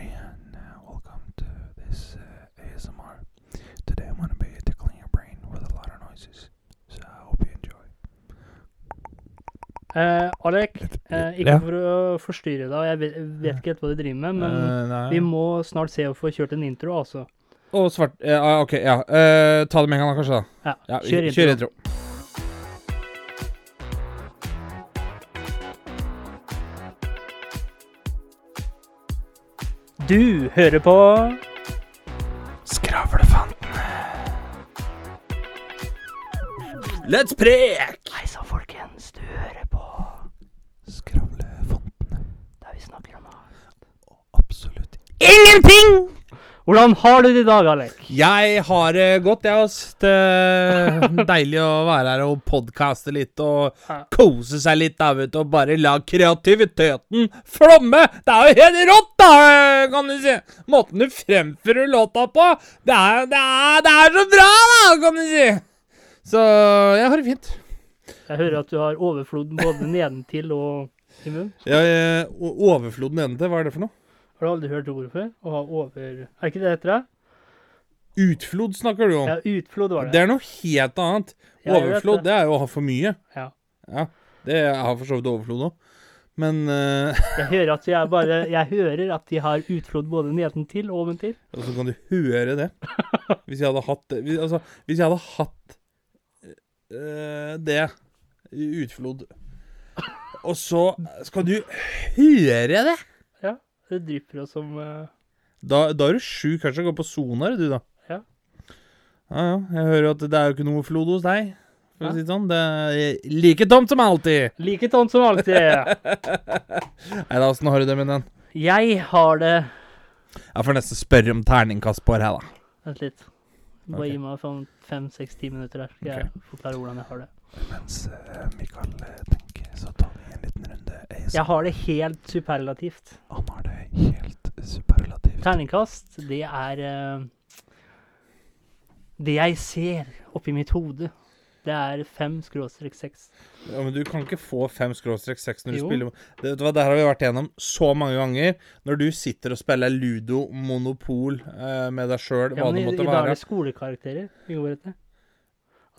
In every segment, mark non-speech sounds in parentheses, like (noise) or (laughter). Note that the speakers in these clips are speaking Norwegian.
everybody, and uh, welcome to this uh, ASMR. Today I'm going to be tickling your brain with a lot of noises, so I hope you enjoy. Eh, Alek, eh, ikke Ja. for å forstyrre deg, og jeg vet, vet ikke helt hva du driver med, men Eh, nei. vi må snart se å få kjørt en intro, altså. Og svart ja, OK, ja. Eh, ta det med en gang, da, kanskje. da Ja, ja, vi- kjør intro. Du hører på Skravlefantene. Let's prek! Hei sann, folkens. Du hører på Skravlefantene. der vi snakker om alt. Absolutt Ingenting! Hvordan har du det i dag, Alek? Jeg har det godt, jeg. ass. Det er deilig å være her og podkaste litt og Ja. kose seg litt, da, vet du. Og bare la kreativiteten flomme. Det er jo helt rått, da, kan du si. Måten du fremfører låta på. Det er, det er, det er så bra, da, kan du si. Så jeg har det fint. Jeg hører at du har overflod både nedentil og i munnen. Ja, overflod nedentil, hva er det for noe? Har du aldri hørt ordet før? Å ha over... Er ikke det dette? det? Utflod snakker du om. Ja, utflod var Det det. er noe helt annet. Overflod, det. det er jo å ha for mye. Ja. Ja, det har for så vidt overflod òg. Men uh... (laughs) Jeg hører at jeg bare Jeg hører at de har utflod både nedentil og oventil. Og så kan du høre det. Hvis jeg hadde hatt det hvis, Altså, hvis jeg hadde hatt uh, det utflod Og så skal du høre det! Det drypper jo som uh... Da, da er du sjuk. Kanskje går på sonar, du, da. Ja. Ja, ja. Jeg hører at det er jo ikke noe flod hos deg. For Ja. å si det sånn. Det er like tomt som alltid. like tomt som alltid. (laughs) Nei da, åssen har du det med den? Jeg har det Jeg får nesten spørre om terningkast på her, da. Vent litt. Bare okay. gi meg sånn fem, minutter her, skal jeg forklare hvordan jeg har det. Mens Mikael tenker, så tar vi en liten runde. Jeg har det helt superlativt. Han har det helt superlativt. Terningkast, det er uh, Det jeg ser oppi mitt hode. Det er fem skråstrek seks. Ja, men du kan ikke få fem skråstrek seks når du Jo. spiller det, vet du det her har vi vært gjennom så mange ganger. Når du sitter og spiller ludo, monopol eh, med deg sjøl, Ja, hva det måtte i, måtte i dag er det skolekarakterer vi går etter.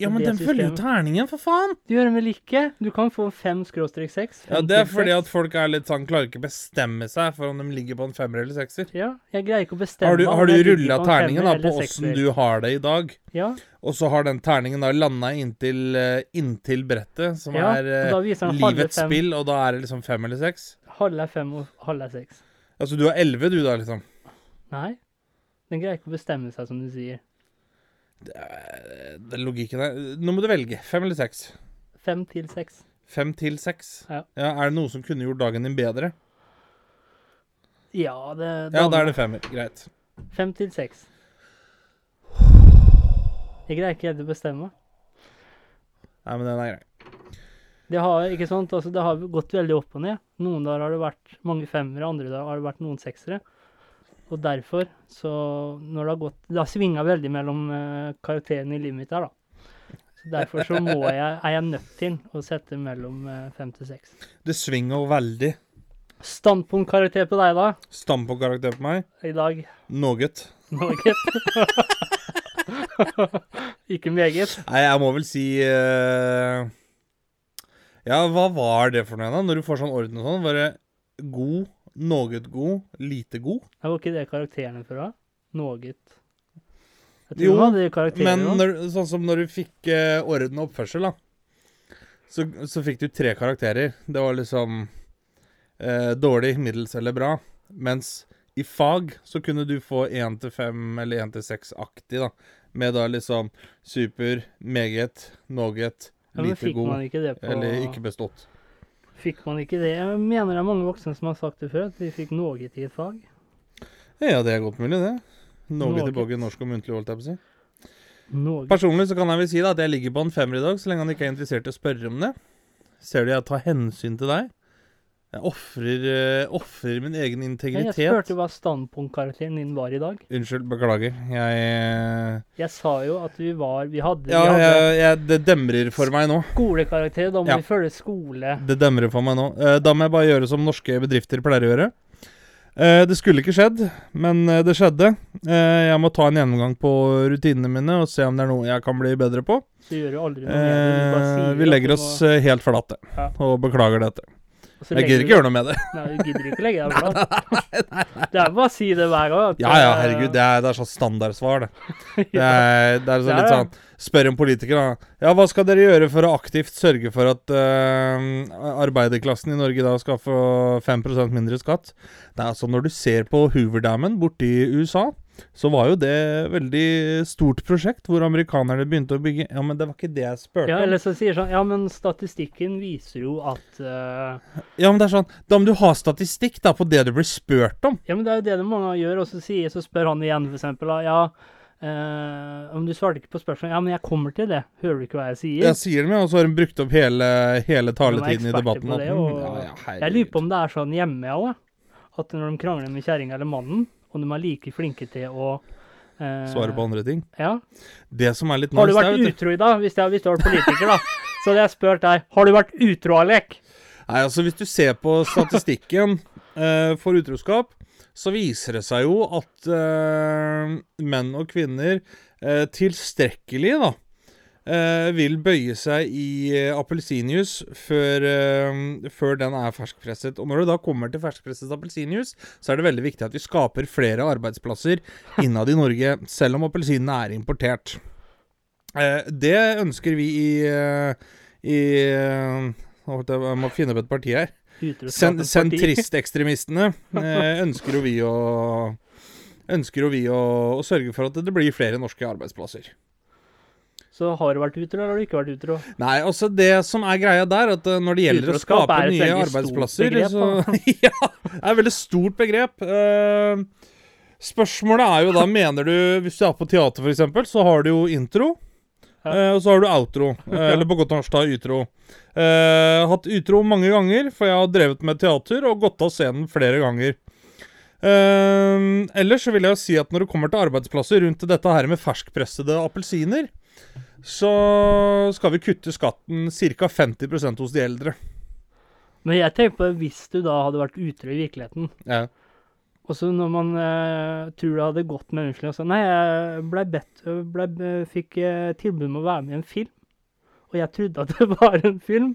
Ja, men den følger jo terningen, for faen! Du gjør det vel ikke? Du kan få fem skråstrek seks. Ja, Det er fordi at folk er litt sånn klarer ikke bestemme seg for om de ligger på en femmer eller sekser. Ja, jeg greier ikke å bestemme Har du, har du rulla terningen da på åssen du har det i dag? Ja, Og så har den terningen da landa inntil, eh, inntil brettet, som ja er eh, den livets spill, og da er det liksom fem eller seks? halve er fem og halve er seks. Altså du har elleve, du da, liksom? Nei, den greier ikke å bestemme seg, som du sier. Det er, er logikken her. Nå må du velge. Fem eller seks? Fem til seks. Fem til seks? Ja. Er det noe som kunne gjort dagen din bedre? Ja, det Ja, da er det femmer. Greit. Fem til seks. Jeg greier ikke helt å bestemme. Nei, men den er grei. Det har ikke sant, altså det har gått veldig opp og ned. Noen dager har det vært mange femmere, andre dager har det vært noen seksere. Og derfor, så når det har gått Det har svinga veldig mellom uh, karakterene i livet mitt her, da. Så derfor så må jeg, er jeg nødt til å sette mellom uh, fem til seks. Det svinger veldig. Standpunktkarakter på deg, da, Standpunktkarakter på meg. i dag? Noget. Noget. (laughs) ikke meget. Nei, jeg må vel si uh... Ja, hva var det for noe, da? Når du får sånn orden og sånn, var det god, noget god, lite god? Det var ikke det karakterene for, da? Noget. Jo, Men når, sånn som når du fikk eh, orden og oppførsel, da. Så, så fikk du tre karakterer. Det var liksom eh, dårlig, middels eller bra. Mens i fag så kunne du få én til fem eller én til seks-aktig, da. Med da liksom super, meget, noget, Ja, lite god ikke eller ikke bestått. Fikk man ikke det? Jeg mener det er mange voksne som har sagt det før, at de fikk noe i et fag. Ja, det er godt mulig, det. Noe Noget. tilbake i norsk og muntlig, holdt jeg på å si. Norge. Personlig så kan jeg vel si da at jeg ligger på en femmer i dag, så lenge han ikke er interessert i å spørre om det. Ser du jeg tar hensyn til deg? Jeg ofrer eh, ofrer min egen integritet. Jeg spurte hva standpunktkarakteren din var i dag. Unnskyld, beklager. Jeg eh, Jeg sa jo at vi var Vi hadde, Ja, vi hadde jeg, jeg, det demrer for meg nå. skolekarakter. Da må Ja. vi følge skole. Det demrer for meg nå. Eh, Da må jeg bare gjøre som norske bedrifter pleier å gjøre. Det skulle ikke skjedd, men det skjedde. Jeg må ta en gjennomgang på rutinene mine og se om det er noe jeg kan bli bedre på. Så gjør du aldri noe Eh, vi legger oss helt flate Ja. og beklager dette. Jeg gidder ikke gjøre noe med det. Nei, du gidder ikke legge deg flat. (laughs) Det er bare å si det hver gang. Ja ja, herregud, det er, det er sånn standardsvar, det. (laughs) Det er, det er sånn er litt sånn Spør en politiker, da. Ja, hva skal dere gjøre for å aktivt sørge for at uh, arbeiderklassen i Norge da skal få 5% mindre skatt? Det er altså Når du ser på Hooverdammen borte i USA, så var jo det veldig stort prosjekt hvor amerikanerne begynte å bygge Ja, men det var ikke det jeg spurte Ja, eller så sier sånn Ja, men statistikken viser jo at uh... Ja, men det er sånn Da må du ha statistikk da på det du blir spurt om. Ja, men det er jo det de mange gjør, og så sier så spør han igjen, for eksempel, da, ja Uh, Om du svarte ikke på spørsmålet Ja, men jeg kommer til det. Hører du ikke hva jeg sier? Jeg sier det og så har hun brukt opp hele, hele taletiden i debatten. på det, mm, og ja, ja, Jeg lurer på om det er sånn hjemme òg, at når de krangler med kjerringa eller mannen, og de er like flinke til å eh, Svare på andre ting. Ja. Det som er litt Har du nice, vært du- utro i dag? Hvis jeg hadde du var politiker, da. Så hadde jeg spurt deg Har du vært utro, Alek? Nei, altså Hvis du ser på statistikken eh, for utroskap, så viser det seg jo at eh, menn og kvinner eh, tilstrekkelig da vil bøye seg i eh, appelsinjuice før, eh, før den er ferskpresset. Og når det da kommer til ferskpresset appelsinjuice, så er det veldig viktig at vi skaper flere arbeidsplasser (laughs) innad i Norge, selv om appelsinene er importert. Eh, det ønsker vi i, eh, i eh, Jeg må finne opp et parti her. Sen, Sentristekstremistene (laughs) eh, ønsker jo vi å Ønsker jo vi å, å sørge for at det blir flere norske arbeidsplasser. Så har du vært utro, eller har du ikke vært utro? Nei, altså det som er greia der, at eh, når det gjelder å skape nye arbeidsplasser begrep, så, (laughs) Ja, det er et veldig stort begrep. Uh, spørsmålet er jo da, mener du Hvis du er på teater, f.eks., så har du jo intro. Eh, og så har du outro. (laughs) uh, eller på godt norsk da utro. Uh, hatt utro mange ganger, for jeg har drevet med teater og gått av scenen flere ganger. Ellers så vil jeg jo si at når det kommer til arbeidsplasser rundt dette her med ferskpressede appelsiner, så skal vi kutte skatten ca. 50% hos de eldre. Men jeg tenker på hvis du da hadde vært utro i virkeligheten, Ja. og så når man eh, tror det hadde gått med unnskyldning og sånn Nei, jeg ble bedt ble, fikk eh, tilbud om å være med i en film. Og jeg trodde at det (laughs) var en film.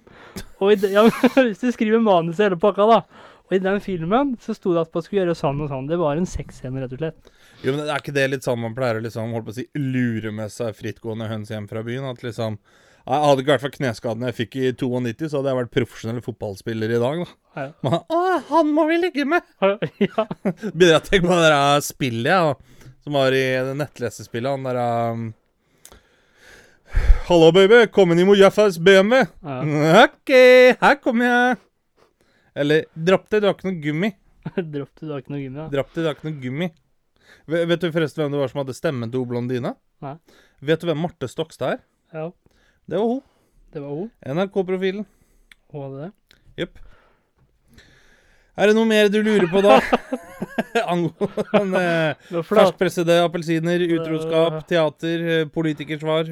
Og i ja, (laughs) hvis du skriver manus i hele pakka, da. Og i den filmen så sto det at man skulle gjøre sånn og sånn. Det var en sexscene, rett og slett. Jo, men Er ikke det litt sånn man pleier å liksom, holdt på å si, lure med seg frittgående høns hjem fra byen? At liksom Jeg hadde ikke vært for kneskadene jeg fikk i 92, så hadde jeg vært profesjonell fotballspiller i dag. da. Ja. Man, Å, han må vi ligge med! (laughs) ja. Begynner jeg å tenke på det der spillet jeg, da, som var i det nettlesespillet. Han der um, Hallo, baby. Kommer ni mot Jaffas BMW? ja. (laughs) OK, her kommer jeg. Eller Dropp det, du har ikke noe gummi. (laughs) Dropp det, du har ikke noe gummi. Ja. Dropp det, du har ikke noe gummi. Vet, du forresten hvem det var som hadde stemmen til blondina? Nei. Vet du hvem Marte Stokstad er? Ja, Det var hun. det var hun. NRK-profilen. Hun hadde det. Jepp. Er det noe mer du lurer på, da? (laughs) Angående flat. ferskpressede appelsiner, utroskap, teater, eh, politikersvar.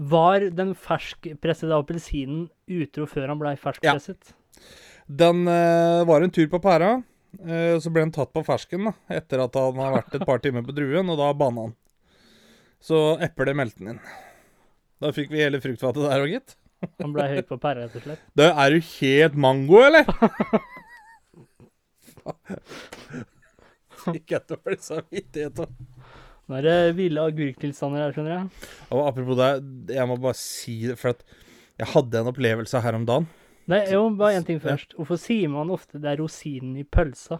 Var den ferskpressede appelsinen utro før han blei ferskpresset? Den uh, var en tur på pæra. Eh, så ble han tatt på fersken da, etter at han har vært et par timer på druen, og da banna han. Så eplet meldte han inn. Da fikk vi hele fruktfatet der òg, gitt. Han blei høy på pæra, rett og slett. Det er du helt mango, eller? (laughs) Fikk jeg dårlig samvittighet òg. Nå er det ville agurktilstander her, skjønner jeg. Og apropos det, jeg må bare si det, for jeg hadde en opplevelse her om dagen. Nei, jo, bare én ting først. Hvorfor sier man ofte det er rosinen i pølsa?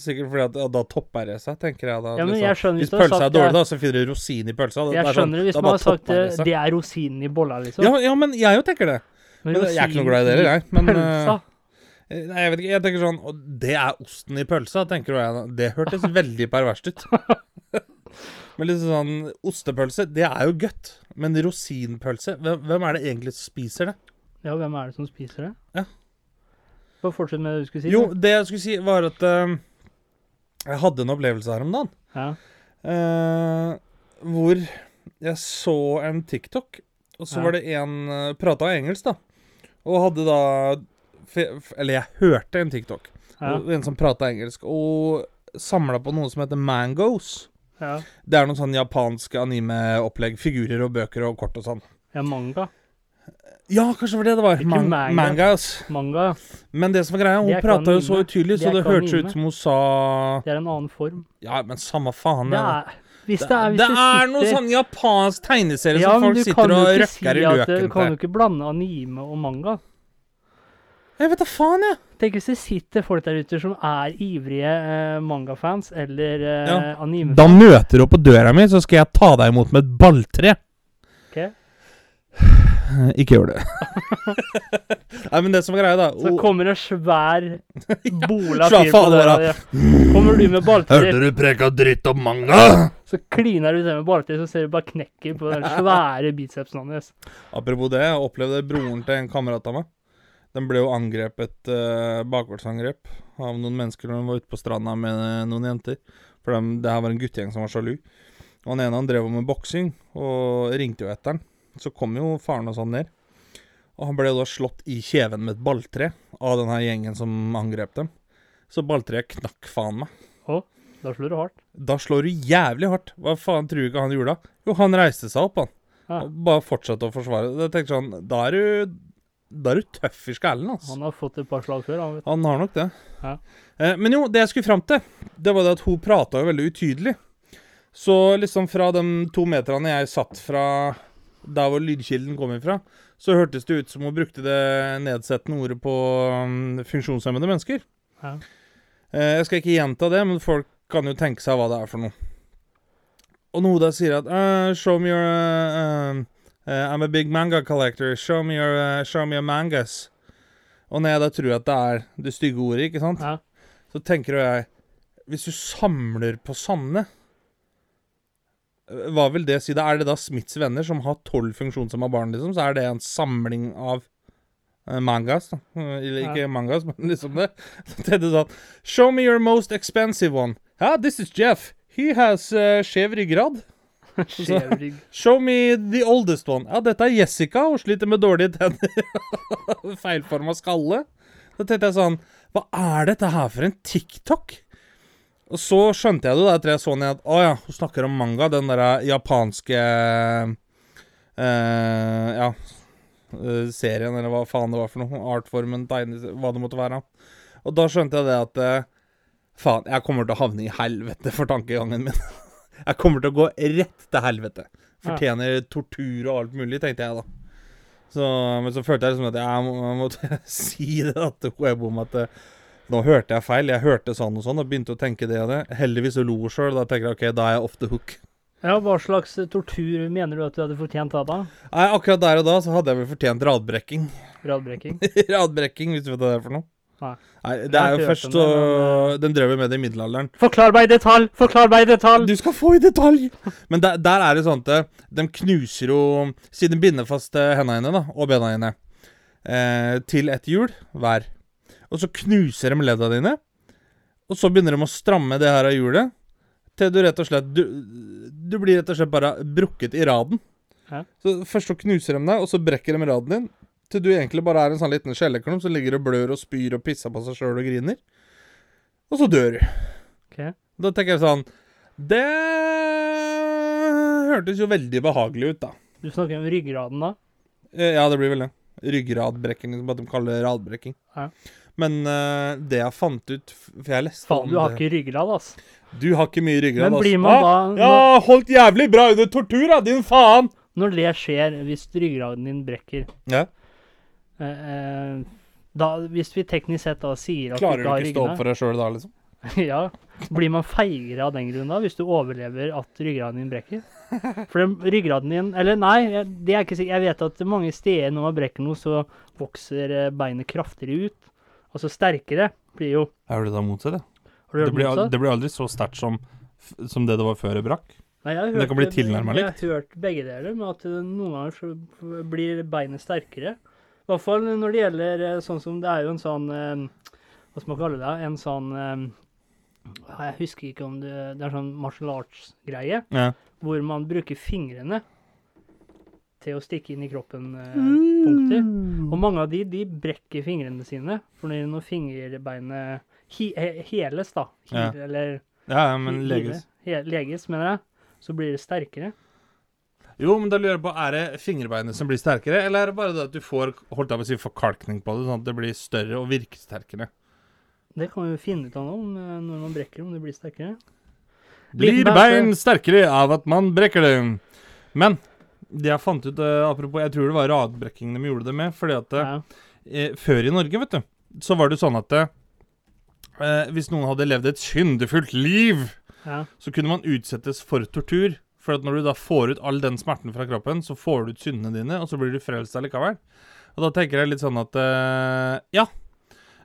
Sikkert fordi at ja, da topper det seg, tenker jeg. da. Ja, men liksom. jeg skjønner Hvis hvis pølsa er dårlig, da, så finner du rosin i pølsa. Det- Jeg det er sånn- skjønner det hvis man har sagt det, det er rosinen i bolla, liksom. Ja, ja, men jeg jo tenker det. men jeg er ikke noe glad i det heller, jeg, men, pølsa. Eh, Nei, jeg vet ikke, jeg tenker sånn Og det er osten i pølsa, tenker jeg. Det hørtes (laughs) veldig perverst ut. (laughs) men liksom sånn Ostepølse, det er jo godt. Men rosinpølse, hvem, hvem er det egentlig som spiser det? Ja, hvem er det som spiser det? Ja. Bare fortsett med det du skulle si. Jo, da. det jeg skulle si, var at uh, jeg hadde en opplevelse her om dagen. Ja. Uh, hvor jeg så en TikTok, og så Ja. var det en uh, Prata engelsk, da. Og hadde da Eller jeg hørte en TikTok. Ja. og en som prata engelsk, og samla på noe som heter Mangos. Ja. Det er noen sånn japanske anime-opplegg. Figurer og bøker og kort og sånn. ja, manga. Ja, kanskje det var det det var. Man manga. Mangas. Manga, ja. Men det som var greia, hun prata jo så utydelig, så det ikke hørtes ut som hun sa Det er en annen form. Ja, men samme faen. Det er Hvis det, det, er, hvis det er noe sitter- sånn japansk tegneserie ja, som folk sitter og røkker si i at Du kan jo ikke blande anime og manga. Jeg vet da faen, jeg. Tenk hvis det sitter folk der ute som er ivrige eh, mangafans eller eh, Ja. anime. Da møter du opp på døra mi, så skal jeg ta deg imot med et balltre. Ok? Ikke gjør det. (laughs) Nei, men det som er greia, da Så hun- kommer en svær (laughs) bola fyr på døra. Kommer du med balltre, du preka dritt om manga? (laughs) så kliner du til med balltre, så ser du bare knekker på den svære bicepsen hans. Apropos det, jeg opplevde broren til en kamerat av meg. Den ble jo angrepet, uh, bakgårdsangrep, av noen mennesker når de var ute på stranda med eh, noen jenter. For de, det her var en guttegjeng som var sjalu. Og han ene han drev med boksing, og ringte jo etter han. Så kom jo faren og sånn ned. Og han ble da slått i kjeven med et balltre av denne gjengen som angrep dem. Så balltreet knakk faen meg. Da slår du hardt. Da slår du jævlig hardt. Hva faen tror du ikke han gjorde da? Jo, han reiste seg opp, han. Ja. Og bare fortsatte å forsvare. Da tenkte sånn Da er du Da er du tøff i skallen, altså. Han har fått et par slag før. Han vet. Han har nok det. Ja. Eh, men jo, det jeg skulle fram til, det var det at hun prata jo veldig utydelig. Så liksom fra de to meterne jeg satt fra der hvor lydkilden kom ifra, så hørtes det ut som hun brukte det nedsettende ordet på um, funksjonshemmede mennesker. Ja. Eh, jeg skal ikke gjenta det, men folk kan jo tenke seg hva det er for noe. Og noe der sier at uh, Show me your uh, uh, I'm a big manga collector. Show me your, show me your mangas. Og når jeg da tror at det er det stygge ordet, ikke sant, Ja. så tenker jo jeg Hvis du samler på sanne Hva vil det si? da? Er det da Smiths venner som har tolv funksjonshemma barn, liksom? Så er det en samling av eh, mangas, da. Eh, Eller ikke mangas, (laughs) men liksom det. Så jeg sånn Show me your most expensive one. Ja, this is Jeff. He has uh, skjev ryggrad. Show me the oldest one. Ja, dette er Jessica, hun sliter med dårlige tenner. (laughs) Feilforma skalle. Da tenkte jeg sånn Hva er dette her for en TikTok? Og så skjønte jeg det da etter jeg så den at Å ja, hun snakker om manga. Den derre japanske eh, Ja eh, serien, eller hva faen det var for noe. Artformen, tegne... Hva det måtte være. Og da skjønte jeg det at eh, Faen, jeg kommer til å havne i helvete for tankegangen min. (laughs) jeg kommer til å gå rett til helvete. Fortjener tortur og alt mulig, tenkte jeg da. Så, men så følte jeg liksom at jeg, må, jeg måtte (laughs) si det da, til Webom at eh, nå hørte jeg feil. Jeg hørte sånn og sånn og begynte å tenke det og det. Heldigvis lo hun sjøl. Da tenker jeg OK, da er jeg off the hook. Ja, hva slags tortur mener du at du hadde fortjent da? da? Nei, akkurat der og da så hadde jeg vel fortjent radbrekking. Radbrekking? (laughs) radbrekking, hvis du vet hva det er for noe. Nei. Nei, det er jo først så men, eh, De drev med det i middelalderen. Forklar meg i detalj! Forklar meg i detalj! Du skal få i detalj! Men der, der er det sånn at eh, de knuser jo Siden de binder fast eh, hendene da, og bena dine eh, til et hjul hver. Og så knuser de ledda dine. Og så begynner de å stramme det her av hjulet. Til du rett og slett Du, du blir rett og slett bare brukket i raden. Hæ? Så Først så knuser de deg, og så brekker de raden din. Til du egentlig bare er en sånn liten skjelleklump som ligger og blør og spyr og pisser på seg sjøl og griner. Og så dør du. Okay. Da tenker jeg sånn Det hørtes jo veldig behagelig ut, da. Du snakker om ryggraden da? Eh, Ja, det blir vel det. Ryggradbrekking, som de kaller radbrekking. Ja. Men uh, det jeg fant ut For jeg leste Faen, du har det. ikke ryggrad, ass. Du har ikke mye ryggrad, Men ass. blir man Hva? da Ja, holdt jævlig bra under tortur, da, din faen! Når det skjer, hvis ryggraden din brekker Ja. Uh, uh, da, Hvis vi teknisk sett da sier at Klarer du du ikke har ikke stå opp for deg sjøl da, liksom? (laughs) ja, Blir man feigere av den grunn da, hvis du overlever at ryggraden din brekker? For den ryggraden din Eller nei, det er ikke sikkert. Jeg vet at mange steder når man brekker noe, så vokser beinet kraftigere ut. Altså sterkere blir jo Er det da motsatt, ja? Har du hørt motsatt? det blir aldri så sterkt som, som det det var før det brakk. Nei, jeg har det kan bli tilnærmet Jeg har hørt begge deler, med at noen ganger så blir beinet sterkere. I hvert fall når det gjelder eh, sånn som Det er jo en sånn eh, Hva skal man kalle det? En sånn eh, Jeg husker ikke om det Det er sånn martial arts-greie. Ja. Hvor man bruker fingrene til å stikke inn i kroppen. eh, mm. Og mange av de, de brekker fingrene sine. For når fingerbeinet he, heles, da, Ja. eller Ja, ja, men leges. He, leges, mener jeg, så blir det sterkere. Jo, men da lurer jeg på, er det fingerbeinet som blir sterkere, eller er det bare det at du får holdt av å si, forkalkning på det, sånn at det blir større og virker sterkere? Det kan vi jo finne ut av nå, om, eh, når man brekker, om det blir sterkere. Blir bein sterkere av at man brekker det? Men det jeg fant ut, eh, apropos, jeg tror det var radbrekking de gjorde det med, fordi at eh, eh, før i Norge, vet du, så var det sånn at eh, hvis noen hadde levd et syndefullt liv, ja. så kunne man utsettes for tortur. For at når du da får ut all den smerten fra kroppen, så får du ut syndene dine, og så blir du frelst allikevel. Og da tenker jeg litt sånn at eh, Ja.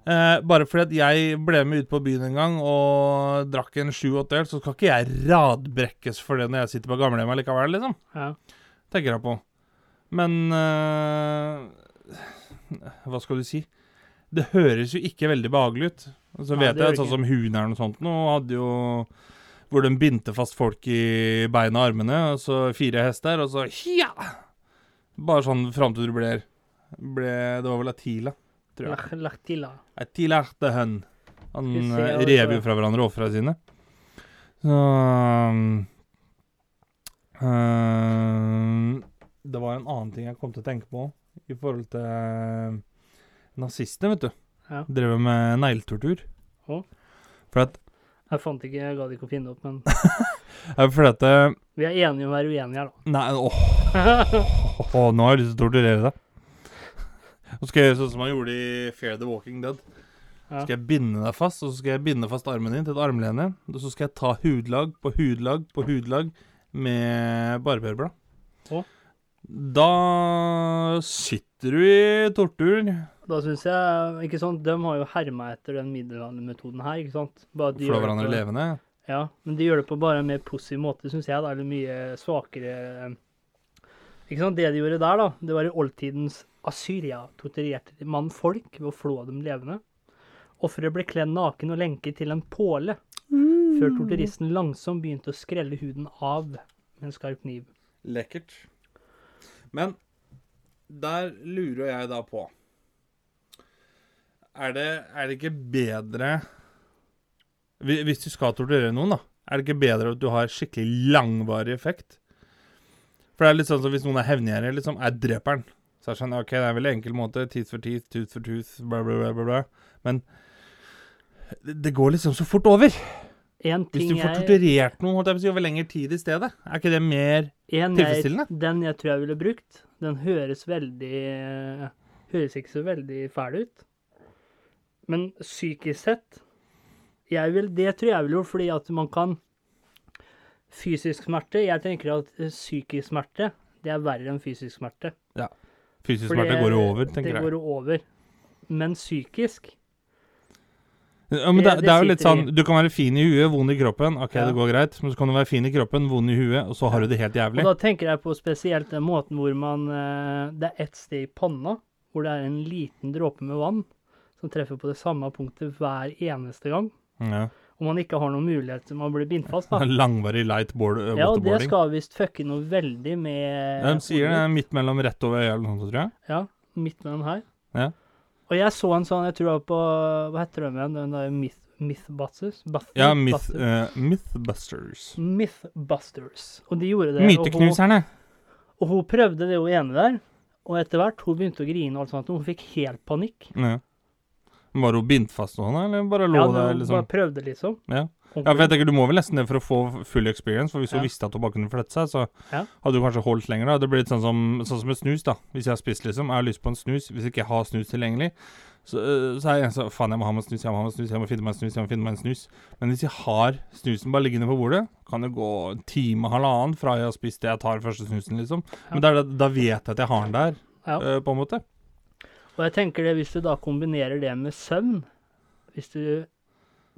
Eh, bare fordi at jeg ble med ut på byen en gang og drakk en sju-åtte øl, så skal ikke jeg radbrekkes for det når jeg sitter på gamlehjemmet likevel, liksom. ja. Tenker jeg på. Men uh, Hva skal du si? Det høres jo ikke veldig behagelig ut. Og så vet jeg sånn som Huneren og sånt nå hadde jo Hvor de bindte fast folk i beina og armene, og så fire hester, og så ja! Bare sånn fram til du ble, ble Det var vel Atila, tror jeg. Lach, lachtila. Atila Hun. Han eh, rev jo fra hverandre ofra sine. Så um, um, Det var en annen ting jeg kom til å tenke på i forhold til uh, nazistene, vet du. Ja. Drev med negletortur. For at, Jeg fant ikke, jeg gadd ikke å finne opp, men (laughs) For fordi at uh, vi er enige om å være uenige her, da. Nei, åh, åh, nå har jeg lyst til å torturere deg. Nå skal jeg gjøre sånn som han gjorde i Fear the Walking Dead. Ja. skal jeg binde deg fast, og så skal jeg binde fast armen din til et armlene. Og så skal jeg ta hudlag på hudlag på hudlag med barbørblad. Og? Da sitter du i tortur. Da syns jeg ikke sant, De har jo herma etter den middelaldermetoden her, ikke sant? Bare de Flå hverandre levende. Ja, men de gjør det på bare en mer positiv måte, syns jeg. da, Eller mye svakere Ikke sant, Det de gjorde der, da, det var i oldtidens Asyria torturerte mannfolk ved å flå dem levende. Offeret ble kledd naken og lenket til en påle, før torturisten langsomt begynte å skrelle huden av med en skarp kniv. Lekkert. Men der lurer jeg da på Er det, er det ikke bedre Hvis du skal torturere noen, da, er det ikke bedre at du har skikkelig langvarig effekt? For det er litt sånn som hvis noen er hevngjerrig, liksom, er dreperen. Så er det sånn, ok, det er en veldig enkel måte. Tooth for teeth, tooth for tooth, bla, bla, bla, bla. bla. Men det, det går liksom så fort over. En Hvis du får torturert noen holdt jeg på å si, over lengre tid i stedet, er ikke det mer en jeg, den jeg tror jeg ville brukt, den høres veldig Høres ikke så veldig fæl ut. Men psykisk sett jeg vil, Det tror jeg ville gjort fordi at man kan Fysisk smerte Jeg tenker at psykisk smerte det er verre enn fysisk smerte. Ja. Fysisk Fordi smerte går jo over, Det tenker jeg. går jo over. Men psykisk Ja, men det, det- det, er jo litt sånn Du kan være fin i huet, vond i kroppen. Ok, Ja. det går greit. Men så kan du være fin i kroppen, vond i huet, og så har du det helt jævlig. Og da tenker jeg på spesielt den måten hvor man eh, Det er ett sted i panna hvor det er en liten dråpe med vann som treffer på det samme punktet hver eneste gang. Ja. Og man ikke har noen mulighet til å bli bindt fast. da. (laughs) Langvarig light board, uh, Ja, og det skal visst fucke noe veldig med de sier det er midt mellom rett over øyet eller noe sånt, tror jeg. Ja, midt mellom her. Ja. Og jeg så en sånn, jeg tror det var på Hva heter den igjen? Den der Myth, Mythbusters? Buster, Ja, myth, uh, Mythbusters. Mythbusters. Og de gjorde det. og hun- Myteknuserne. Og hun prøvde det jo ene der, og etter hvert hun begynte å grine og alt sånt, og hun fikk helt panikk. Ja. Var hun bindt fast noe, eller bare lå Ja, der, hun liksom? bare prøvde, liksom. Ja. Ja, for jeg tenker Du må vel nesten det for å få full experience, for hvis Ja. du visste at hun bare kunne flette seg, så Ja. hadde du kanskje holdt lenger. da Det blir litt sånn som, sånn som et snus, da. Hvis jeg har spist, liksom, jeg har lyst på en snus, hvis jeg ikke har snus tilgjengelig, så, så er jeg sånn Faen, jeg må ha meg snus, jeg må ha meg snus, jeg må finne meg en snus, jeg må finne meg en snus. Men hvis jeg har snusen bare liggende på bordet, kan det gå en time, halvannen fra jeg har spist det jeg tar første snusen, liksom. Men da, da vet jeg at jeg har den der, Ja. øh, på en måte. Og jeg tenker det, hvis du da kombinerer det med søvn Hvis du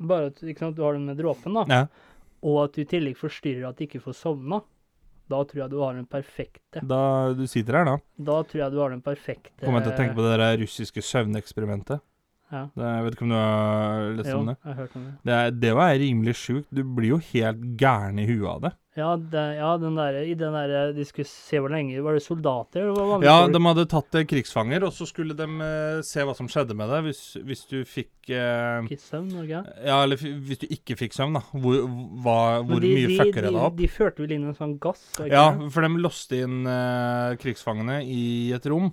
bare at sant, du har den med dråpen, da, Ja. og at du i tillegg forstyrrer at du ikke får sovna, da tror jeg du har den perfekte. Da du sitter her, da. Da tror jeg du har den perfekte Kommer jeg til å tenke på det der russiske søvneksperimentet. Ja. Det, jeg vet ikke om du har lest Jo, om det? jeg har hørt om det. Det, det var rimelig sjukt. Du blir jo helt gæren i huet av det. Ja, det, ja den der, i den der De skulle se hvor lenge Var det soldater? eller var det Ja, folk? de hadde tatt eh, krigsfanger, og så skulle de eh, se hva som skjedde med deg hvis, hvis du fikk eh, Ikke søvn, det? Ja, eller hvis du ikke fikk søvn, da. Hvor, hva, hvor de, mye de, fucker det de, deg opp? De førte vel inn en sånn gass? Ja, for de låste inn eh, krigsfangene i et rom.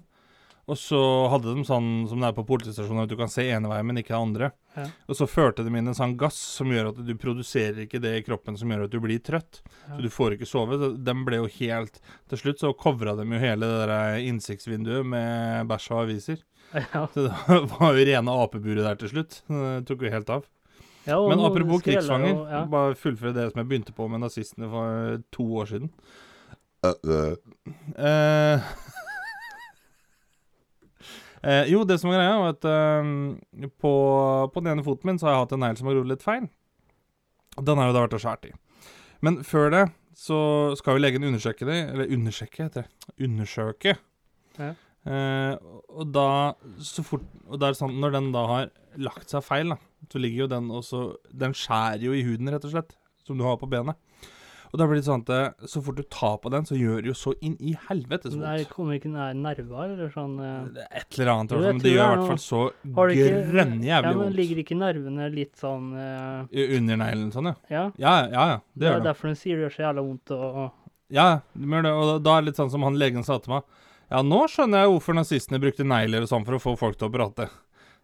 Og så hadde de sånn som det er på politistasjoner, at du kan se ene veien, men ikke den andre. Ja. Og så førte de inn en sånn gass som gjør at du produserer ikke det i kroppen som gjør at du blir trøtt. Ja. Så du får ikke sove. Så De ble jo helt Til slutt så covra de jo hele det der innsiktsvinduet med bæsj og aviser. Ja. (laughs) Så det var jo rene apeburet der til slutt. Det tok jo helt av. Ja, og Men apropos krigsfanger, og- Ja. bare fullføre det som jeg begynte på med nazistene for to år siden. Eh, eh, jo, det som er greia, var at eh, på, på den ene foten min så har jeg hatt en negl som har grodd litt feil. Den har jo da vært og skåret i. Men før det så skal jo legen undersøke det, eller undersøke heter det. Undersøke. Ja. Eh, og da så fort Og det er sånn når den da har lagt seg feil, da, så ligger jo den også Den skjærer jo i huden, rett og slett, som du har på benet. Og da blir det sånn at eh, så fort du tar på den, så gjør det jo så inn i helvete så vondt. Det kommer ikke nær nerver, eller sånn uh... Et eller annet, Jo, men det gjør i er hvert fall så grønnjævlig Ja, men vondt. ligger ikke nervene litt sånn uh... Under neglen sånn, ja. Ja. Ja, ja, ja. Det Det er det. derfor den sier det gjør så jævla vondt og... Ja, det. Og da- da er det litt sånn som han legen sa til meg. Ja, nå skjønner jeg hvorfor nazistene brukte negler og sånn for å få folk til å prate.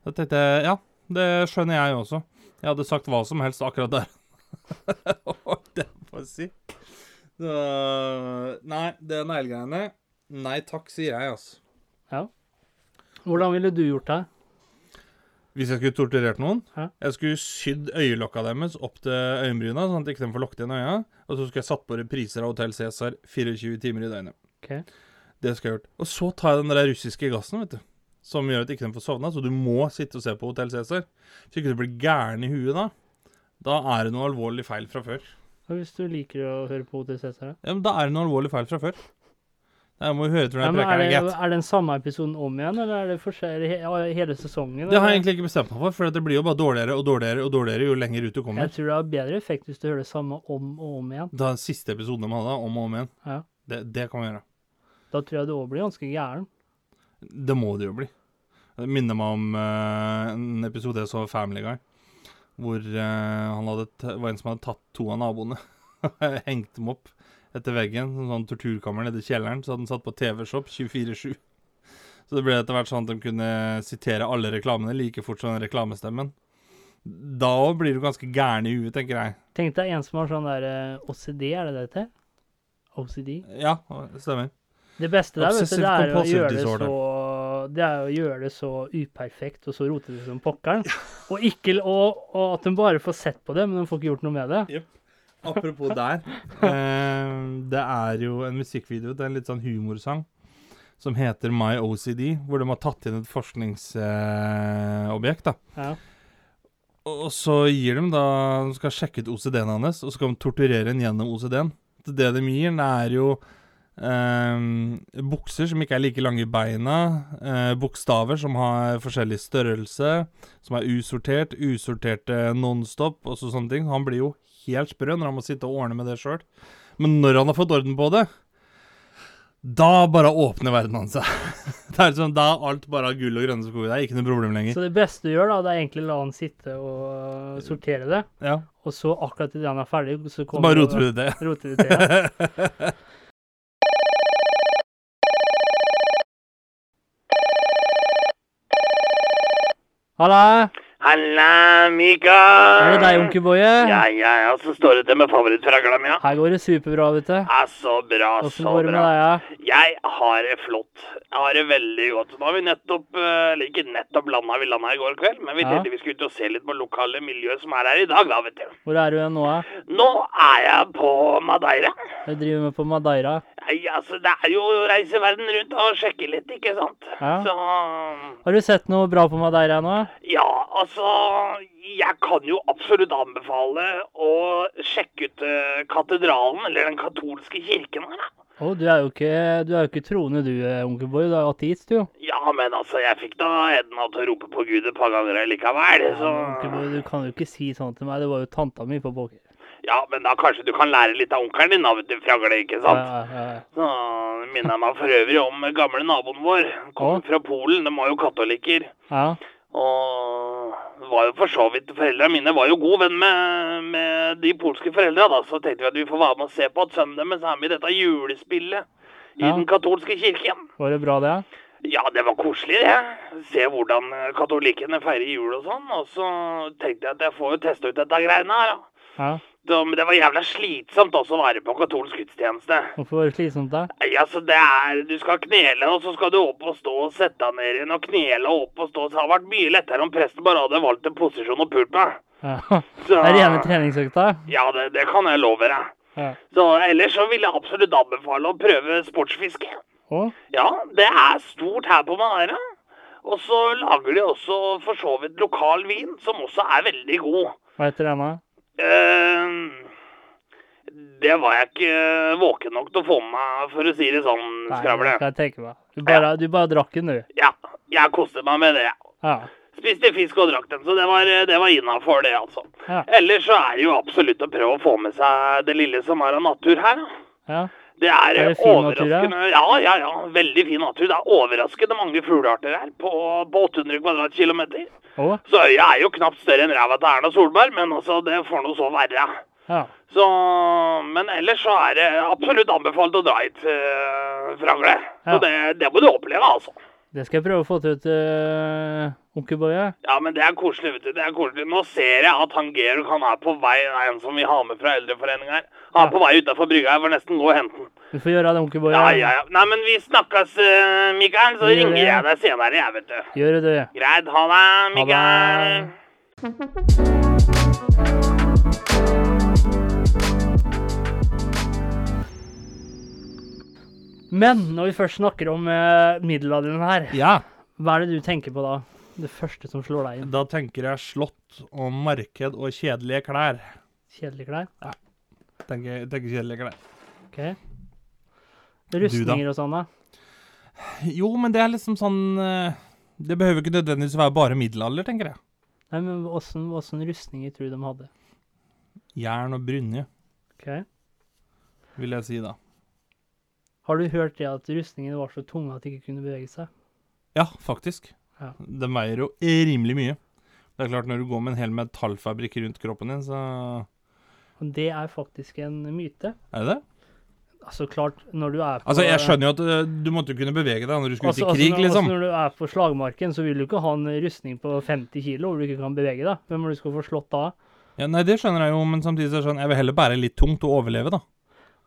Da tenkte jeg ja, det skjønner jeg også. Jeg hadde sagt hva som helst akkurat der. (laughs) det jeg si. Så, nei, det neglegreiene Nei takk, sier jeg, altså. Hvordan ville du gjort det? Hvis jeg skulle torturert noen Hæ? Jeg skulle sydd øyelokka deres opp til øyenbryna, sånn at de ikke får lukket igjen øya. Og så skulle jeg satt på repriser av Hotell Cæsar 24 timer i døgnet. Okay. Det skal jeg gjort. Og så tar jeg den der russiske gassen, vet du. Som gjør at ikke de får sovna. Så du må sitte og se på Hotell Cæsar. Hvis ikke du blir gæren i huet da, da er det noe alvorlig feil fra før. Hvis du liker å høre på Hotel Cæsar? Ja, men da er det noe alvorlig feil fra før. Jeg må høre til Ja, når men er, det, er, er den samme episoden om igjen, eller er det he, hele sesongen? Det har jeg egentlig ikke bestemt meg for, for det blir jo bare dårligere og dårligere og dårligere jo lenger ut du kommer. Jeg tror det har bedre effekt hvis du hører det samme om og om igjen. Da siste episoden de hadde, om og om igjen. Ja. Det, det kan vi gjøre. Da tror jeg du òg blir ganske gæren. Det må det jo bli. Det minner meg om uh, en episode jeg så Family Guy. Hvor uh, han hadde var en som hadde tatt to av naboene. (laughs) Hengt dem opp etter veggen. En sånn torturkammer nede i kjelleren. Så hadde han satt på TV-shop 24-7. Så det ble etter hvert sånn at de kunne sitere alle reklamene like fort som den reklamestemmen. Da blir du ganske gæren i huet, tenker jeg. Tenk deg en som har sånn der eh, OCD, er det det heter? OCD? Ja, stemmer. Det beste der, vet du, det er, å gjøre det, så, det er å gjøre det så uperfekt og så rotete som pokkeren. Og, ikke, og, og at de bare får sett på det, men de får ikke gjort noe med det. Apropos der. Eh, det er jo en musikkvideo til en litt sånn humorsang som heter My OCD, hvor de har tatt inn et forskningsobjekt. da. Ja. Og så gir de da De skal sjekke ut OCD-en hans, og så skal de torturere ham gjennom OCD-en. Det de gir, det er jo eh, bukser som ikke er like lange i beina. Uh, bokstaver som har forskjellig størrelse. Som er usortert. Usorterte nonstop og så sånne ting. Han blir jo helt sprø når han må sitte og ordne med det sjøl. Men når han har fått orden på det, da bare åpner verden hans seg. (laughs) det er sånn, Da er alt bare gull og grønne skoger. Det er ikke noe problem lenger. Så det beste du gjør, da, det er egentlig å la han sitte og sortere det. Ja, Og så akkurat idet han er ferdig, så Så bare roter du det. roter du det. (laughs) 好啦。Mika! Er det deg, onkel Boje? Ja, ja, ja, så står det til med favorittfragla mi, ja. Her går det superbra, vet du. Ja, så bra, Åssen så går det med deg, ja? Jeg har det flott. Jeg har det veldig godt. Nå har vi nettopp, eh, eller ikke nettopp landa, vi landa i går kveld, men vi Ja. tenkte vi skulle ut og se litt på lokale miljø som er her i dag, da, vet du. Hvor er du nå, da? Nå er jeg på Madeira. Jeg driver med på Madeira. Nei, altså, det er jo å reise verden rundt og sjekke litt, ikke sant? Ja. Så Har du sett noe bra på Madeira nå? Ja, altså Jeg kan jo absolutt anbefale å sjekke ut eh, katedralen, eller den katolske kirken her, da. Å, du er jo ikke, du er jo ikke troende du, eh, onkel Boy. Du er ateist, du. Ja, men altså, jeg fikk da Edna til å rope på Gud et par ganger likevel, så Onkel Boy, du kan jo ikke si sånn til meg. Det var jo tanta mi på poker. Ja, men da kanskje du kan lære litt av onkelen din, da, vet du, Fragle, ikke sant? Ja, ja, ja. Så minner jeg meg for øvrig om gamle naboen vår. Kom Å. fra Polen, de var jo katolikker. ja. Og var jo for så vidt Foreldrene mine var jo god venn med, med de polske foreldra, da. Så tenkte vi at vi får være med og se på at sønnen deres er med i dette julespillet i Ja. den katolske kirken. Var det bra, det? Ja, det var koselig, det. Se hvordan eh, katolikkene feirer jul og sånn. Og så tenkte jeg at jeg får jo teste ut dette greiene her, da. Ja. Så, det var jævla slitsomt også å være på katolsk gudstjeneste. Hvorfor var det slitsomt, da? Ja, så det er Du skal knele, og så skal du opp og stå og sette deg ned igjen og knele og opp og stå. Så det hadde vært mye lettere om presten bare hadde valgt en posisjon og pult meg. Ja. (laughs) (laughs) Så, Det er rene treningsøkta? Ja, det, det kan jeg love deg. Ja. Så ellers så vil jeg absolutt anbefale å prøve sportsfiske. Å? Ja, det er stort her på Madeira. Og så lager de også for så vidt lokal vin, som også er veldig god. Hva heter den, da? Eh, det var jeg ikke våken nok til å få med meg, for å si det sånn, Nei, Skravle. det jeg tenke meg. Du bare, du bare drakk den, du. Ja, jeg koste meg med det. Ja. Spiste fisk og drakk den, så det var, det var innafor, det, altså. Ja. Ellers så er det jo absolutt å prøve å få med seg det lille som er av natur her. ja. Det er, Er det fin natur, ja? overraskende Ja, ja, ja. Veldig fin natur. Det er overraskende mange fuglearter her på, på 800 kvadratkilometer. Å? Så øya er jo knapt større enn ræva til Erna Solberg, men altså, det får nå så være. Ja. Så, men ellers så er det absolutt anbefalt å dra hit, uh, Fragle. Så det, det må du oppleve, altså. Det skal jeg prøve å få til ut, uh, onkel Boje. Ja, men det er koselig, vet du. Det er koselig. Nå ser jeg at han Georg han er på vei, det er en som vi har med fra eldreforeninga her. Han er Ja. på vei utafor brygga. Jeg får nesten gå og hente den. Du får gjøre det, onkel Boje. Ja, ja, ja. Nei, men vi snakkes, eh, Mikael. Så gjør ringer det. jeg deg senere, jeg, vet du. Gjør det. Greit. Ha det, Mikael. Ha det. Men når vi først snakker om uh, middelalderen her, Ja, hva er det du tenker på da? Det første som slår deg inn? da tenker jeg slott og marked og kjedelige klær. Kjedelige klær? Tenker, tenker kjedelige klær. OK. Rustninger og sånn, da? Jo, men det er liksom sånn eh, Det behøver ikke nødvendigvis være bare middelalder, tenker jeg. Nei, men åssen åssen rustninger tror du de hadde? Jern og brynje, OK. vil jeg si da. Har du hørt det at rustningene var så tunge at de ikke kunne bevege seg? Ja, faktisk. Ja. Den veier jo rimelig mye. Det er klart, når du går med en hel metallfabrikk rundt kroppen din, så Og det er faktisk en myte. Er det det? Altså klart, når du er på Altså, jeg skjønner jo at eh, du måtte jo kunne bevege deg når du skulle Altså- ut i krig, altså, når- liksom. Altså når du er på slagmarken, så vil du ikke ha en rustning på 50 kilo hvor du ikke kan bevege deg. Hvem er det du skal få slått da? Ja, nei, det skjønner jeg jo, men samtidig så er det sånn Jeg vil heller bære litt tungt og overleve, da.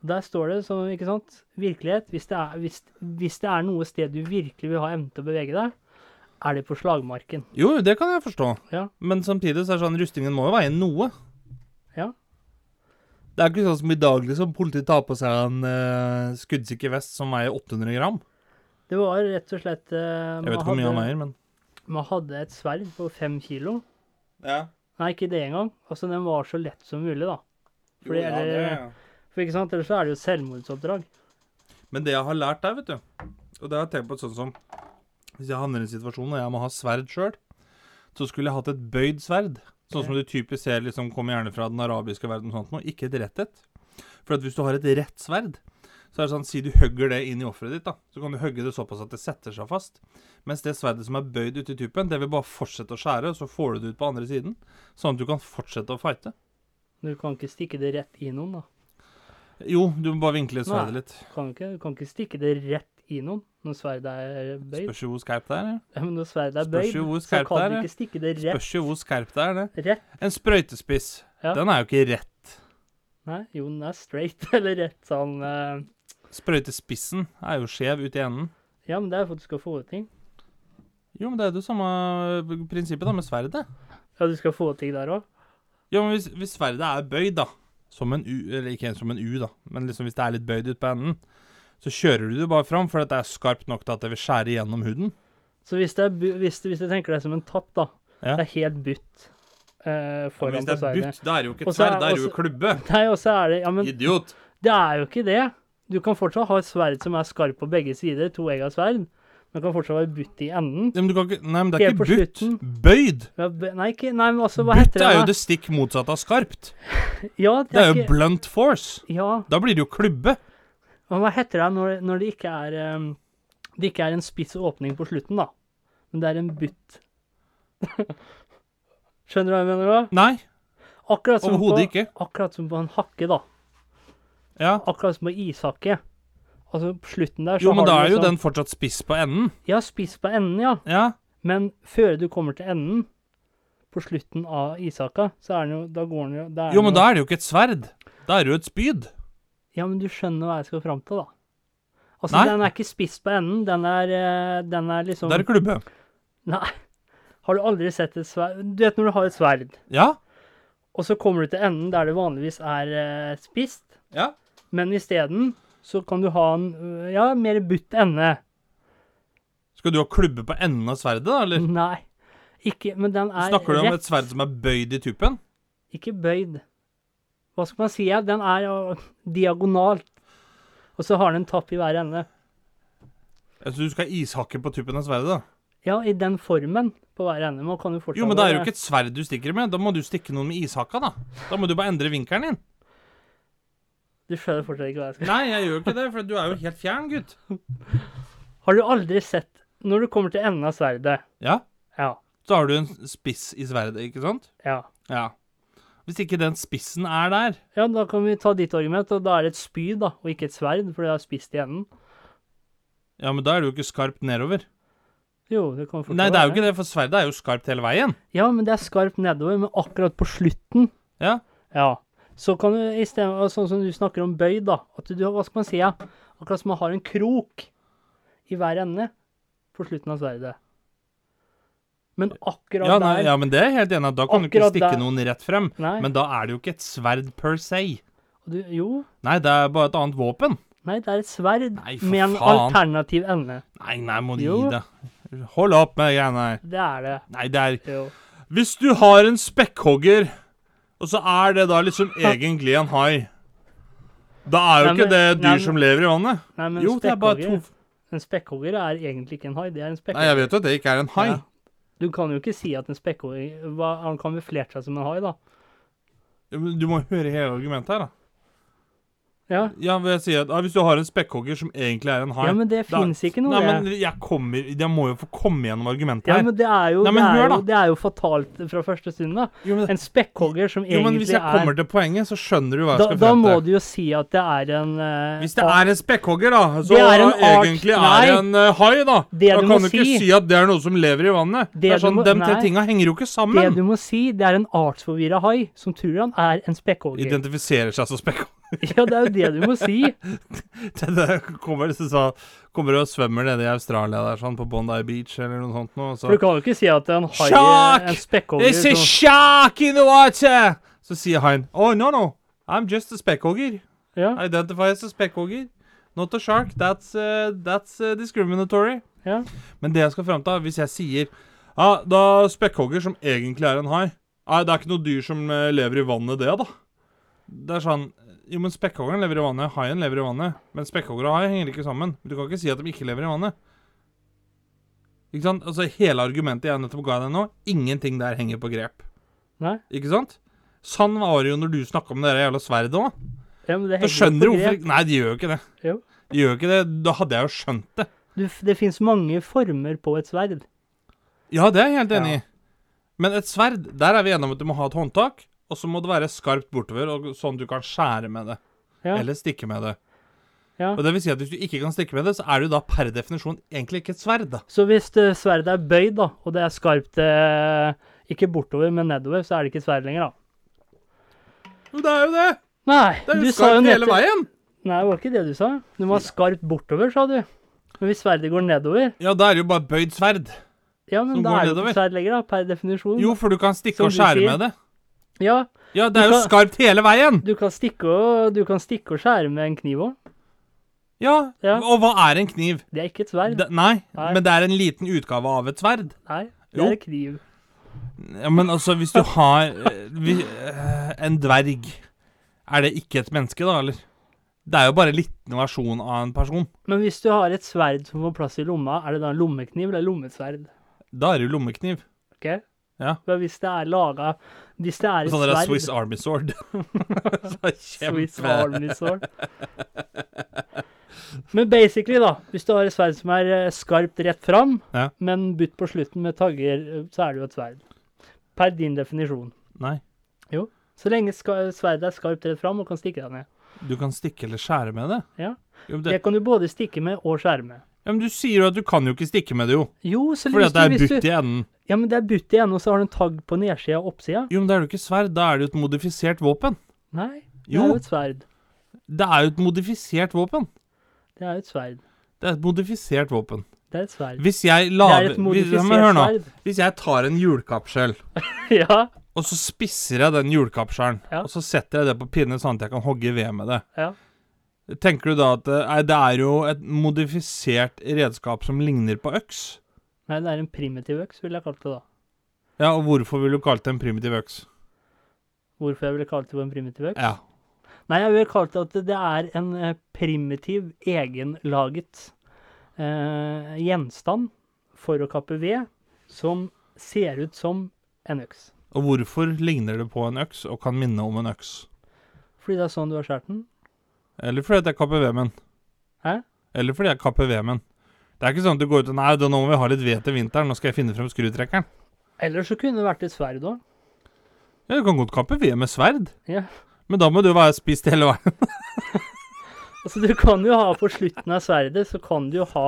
Der står det som, ikke sant, virkelighet. Hvis det, er, hvis, hvis det er noe sted du virkelig vil ha evne til å bevege deg, er det på slagmarken. Jo, det kan jeg forstå. Ja. Men samtidig så er det sånn rustningen må jo veie noe. Ja. Det er ikke sånn som i dag, liksom. Politiet tar på seg en uh, skuddsikker vest som veier 800 gram. Det var rett og slett uh, Jeg vet ikke hvor mye han veier, men man hadde et sverd på fem kilo. Ja. Nei, ikke det engang. Altså, den var så lett som mulig, da. Fordi, eller, for ikke sant, ellers så er det jo selvmordsoppdrag. Men det jeg har lært der, vet du, og det har jeg tenkt på sånn som Hvis jeg havner i en situasjon og jeg må ha sverd sjøl, så skulle jeg hatt et bøyd sverd. Sånn som du typisk ser liksom kommer gjerne fra den arabiske verden og sånt noe, ikke et rett et. For at hvis du har et rett sverd, så er det sånn, si du hugger det inn i offeret ditt, da, så kan du hugge det såpass at det setter seg fast. Mens det sverdet som er bøyd ut i tuppen, det vil bare fortsette å skjære, og så får du det ut på andre siden. Sånn at du kan fortsette å fighte. Du kan ikke stikke det rett i noen, da. Jo, du må bare vinkle sverdet Nei. litt. Kan ikke, kan ikke stikke det rett i noen når sverdet er bøyd. Spørs jo hvor skarpt det er. ja. Ja, men når sverdet er bøyd, så kan du ikke stikke det rett. Spørs jo hvor skarpt det er, det. rett. En sprøytespiss, Ja. den er jo ikke rett. Nei, jo, den er straight, (laughs) eller rett sånn uh... Sprøytespissen er jo skjev ut i enden. Ja, men det er for at du skal få ting. Jo, men det er det samme prinsippet da med sverdet. Ja, du skal få ting der òg. Jo, men hvis, hvis sverdet er bøyd, da, som en U, eller ikke som en U, da, men liksom hvis det er litt bøyd ut på enden, så kjører du det bare fram, for at det er skarpt nok til at det vil skjære gjennom huden. Så hvis, det er, hvis, hvis du tenker deg som en tapp, da. Ja. Det er helt butt eh, Ja, men hvis det er butt, da er det jo ikke er- sverd, da er det jo klubbe. (laughs) Nei, og så er det Ja, men Idiot. det er jo ikke det. Du kan fortsatt ha et sverd som er skarpt på begge sider, to egg av sverd, Den kan fortsatt være butt i enden. Ja, men du kan ikke Nei, men det er ikke butt. Bøyd. Ja, Nei, ikke, nei, men altså, hva Butt heter det? Butt er jo det stikk motsatte av skarpt. (laughs) Ja, det Det er jo ikke, blunt force. ja, Da blir det jo klubbe. men hva heter det når, når det ikke er um, Det ikke er en spiss åpning på slutten, da. Men det er en butt. (laughs) Skjønner du hva jeg mener da? Nei, overhodet ikke. akkurat som på en hakke, da. Ja. Akkurat som på ishakke. Altså, på slutten der så Jo, men har da du er jo liksom- den fortsatt spiss på enden. Ja, spiss på enden, ja. Ja. Men før du kommer til enden, på slutten av ishaka, så er den jo Da går den jo er Jo, men den da er det jo ikke et sverd. Da er det jo et spyd. Ja, men du skjønner hva jeg skal fram til, da. Altså, Nei. den er ikke spiss på enden. Den er, eh, den er liksom Det er det klubbe. Nei. Har du aldri sett et sverd Du vet når du har et sverd, Ja. og så kommer du til enden der det vanligvis er eh, spisst, Ja. men isteden så kan du ha en ja, mer butt ende. Skal du ha klubbe på enden av sverdet, da, eller? Nei. Ikke Men den er Snakker du om rett, et sverd som er bøyd i tuppen? ikke bøyd. Hva skal man si? Den er uh, diagonalt. Og så har den en tapp i hver ende. Altså, du skal ha ishakke på tuppen av sverdet, da? Ja, i den formen på hver ende. Man kan jo fortsatt Jo, men det er jo ikke et sverd du stikker med. Da må du stikke noen med ishakka, da. Da må du bare endre vinkelen din. Du skjønner fortsatt ikke hva jeg skal Nei, jeg gjør ikke det, for du er jo helt fjern, gutt. Har du aldri sett Når du kommer til enden av sverdet Ja. Ja. Så har du en spiss i sverdet, ikke sant? Ja. Ja. Hvis ikke den spissen er der Ja, da kan vi ta ditt argument, og da er det et spyd, da, og ikke et sverd, for det har spist i enden. Ja, men da er det jo ikke skarpt nedover. Jo, det kan fortsatt Nei, det er jo ikke det, for sverdet er jo skarpt hele veien. Ja, men det er skarpt nedover, men akkurat på slutten Ja. Ja. Så kan du i stedet, sånn som du snakker om bøy, da, at du har, hva skal man si, ja, akkurat som man har en krok i hver ende på slutten av sverdet. Men akkurat Ja, nei, der ja, men det er jeg helt enig. Da kan du ikke stikke der. noen rett frem. Nei. Men da er det jo ikke et sverd per se. du, Jo, Nei, det er bare et annet våpen. nei, det er et sverd Nei, med en faen. alternativ ende. Nei, nei, må du gi det. Hold opp med greiene her. Det er det. Nei, det er Jo. Hvis du har en spekkhogger, og så er det da liksom egentlig en hai Da er jo Nei, ikke men- det nei, dyr men- som lever i vannet. Nei, men Jo, det er bare to En spekkhogger er egentlig ikke en hai, det er en Nei, spekkhogger. jeg vet jo at det ikke er en hai. Ja. Du kan jo ikke si at en spekkhogger Han kan kamuflert seg som en hai, da. Ja, men Du må høre hele argumentet her, da. Ja, Ja, men jeg sier at, ja, Hvis du har en spekkhogger som egentlig er en hai ja men det da- fins ikke noe Nei, det. men jeg kommer Jeg må jo få komme gjennom argumentet Ja, her. men det er jo, Nei, men det er jo, da. det er jo fatalt fra første stund, da. Jo, men, En spekkhogger som jo, men egentlig hvis jeg kommer er til poenget, så skjønner du hva jeg da, skal da frem må til. du jo si at det er en eh, Hvis det er en spekkhogger, da, så Det er en art- egentlig Nei. er en eh, hai, da. Det da du kan må du ikke si- si at det er noe som lever i vannet. Det, Det er du sånn, må- De tre nei. tinga henger jo ikke Det sammen. du må si, det er en artsforvirra hai som tror han er en spekkhogger. Identifiserer seg som spekkhogger. (laughs) Ja, det er jo det du må si. (laughs) Det der kommer, så, kommer og svømmer nede i Australia der, sånn, på Bondi Beach eller noe sånt noe. Så For du kan jo ikke si at en hai Shark! En spekkhogger There's a shark in the water! Så sier haien Oh, no, no. I'm just a spekkhogger. Ja, Identify as a spekkhogger. Not a shark. That's, uh, that's uh, discriminatory. ja. Men det jeg skal fram til, hvis jeg sier Ja, da spekkhogger som egentlig er en hai Nei, det er ikke noe dyr som eh, lever i vannet, det, da. Det er sånn Jo, men spekkhoggeren lever i vannet, haien lever i vannet. Men spekkhogger og hai henger ikke sammen. Du kan ikke si at de ikke lever i vannet. Ikke sant? Altså, Hele argumentet jeg nettopp ga deg nå, ingenting der henger på grep. Nei. Ikke sant? Sånn var det jo når du snakka om det der jævla sverdet òg. ja men det henger skjønner du hvorfor. Nei, de gjør jo ikke det. Jo. De gjør ikke det. Da hadde jeg jo skjønt det. Du, det fins mange former på et sverd. Ja, det er jeg helt enig i. Ja. Men et sverd, der er vi enige om at du må ha et håndtak, og så må det være skarpt bortover, og sånn du kan skjære med det. Ja. Eller stikke med det. Ja. Og det vil si at hvis du ikke kan stikke med det, så er det jo da per definisjon egentlig ikke et sverd, da. Så hvis det sverdet er bøyd, da, og det er skarpt eh, ikke bortover, men nedover, så er det ikke sverd lenger, da. Jo, det er jo det! Nei, Det er jo skarpt hele veien! Nei, det var ikke det du sa. Det var skarpt bortover, sa du. Men hvis sverdet går nedover Ja, da er det jo bare bøyd sverd. Ja, men da er det jo ikke sverd lenger, da, per definisjon. Jo, for du kan stikke og skjære med det. Ja, Ja, det er jo kan- skarpt hele veien! du kan stikke og, du kan stikke og skjære med en kniv òg. Ja, Ja. og hva er en kniv? Det er ikke et sverd. Det, nei, Nei. men det er en liten utgave av et sverd. Nei, det Jo. er en kniv. Ja, men altså, hvis du har eh, vi, eh, en dverg Er det ikke et menneske, da, eller? Det er jo bare en liten versjon av en person. Men hvis du har et sverd som får plass i lomma, er det da en lommekniv eller lommesverd? Da er det jo lommekniv. Ok? Ja. Men hvis det er laga Hvis det er et Sånn sverd Swiss Army Sword. (laughs) Swiss Army Sword. Men basically, da. Hvis du har et sverd som er eh, skarpt rett fram, Ja. men butt på slutten med tagger, eh, så er det jo et sverd. Per din definisjon. Nei. Jo. Så lenge sverdet er skarpt rett fram og kan stikke deg ned. Du kan stikke eller skjære med det. Ja. Jo, Det det, kan du både stikke med og skjære med. ja, men du sier jo at du kan jo ikke stikke med det, jo. Jo, så Fordi at det er butt i enden. Ja, men det er butt igjen, og så har du en tagg på nedsida og oppsida. Jo, men da er det jo ikke sverd. Da er det jo et modifisert våpen. Nei, det Jo. er jo et sverd. Det er jo et modifisert våpen. Det er jo et sverd. Det er et modifisert våpen. Det er et sverd. Hvis jeg Det lager er hvis, ja, men hør nå. Hvis jeg tar en hjulkapsel, (laughs) Ja, og så spisser jeg den hjulkapselen, Ja. og så setter jeg det på pinne sånn at jeg kan hogge ved med det, ja. tenker du da at eh, nei, det er jo et modifisert redskap som ligner på øks? Nei, det er en primitiv øks, ville jeg kalt det da. Ja, og hvorfor vil du kalle det en primitiv øks? Hvorfor jeg ville kalt det for en primitiv øks? Ja. Nei, jeg ville kalt det at det er en eh, primitiv, egenlaget eh, gjenstand for å kappe ved, som ser ut som en øks. Og hvorfor ligner det på en øks og kan minne om en øks? Fordi det er sånn du har skåret den. Eller fordi jeg kapper den. Hæ? Eller fordi jeg kapper den. Det er ikke sånn at du går ut og Nei, da nå må vi ha litt ved til vinteren. Nå skal jeg finne frem skrutrekkeren. Eller så kunne det vært et sverd òg. Ja, du kan godt kappe ved med sverd. Ja. Men da må du være spist hele veien. (laughs) Altså, du kan jo ha på slutten av sverdet, så kan du jo ha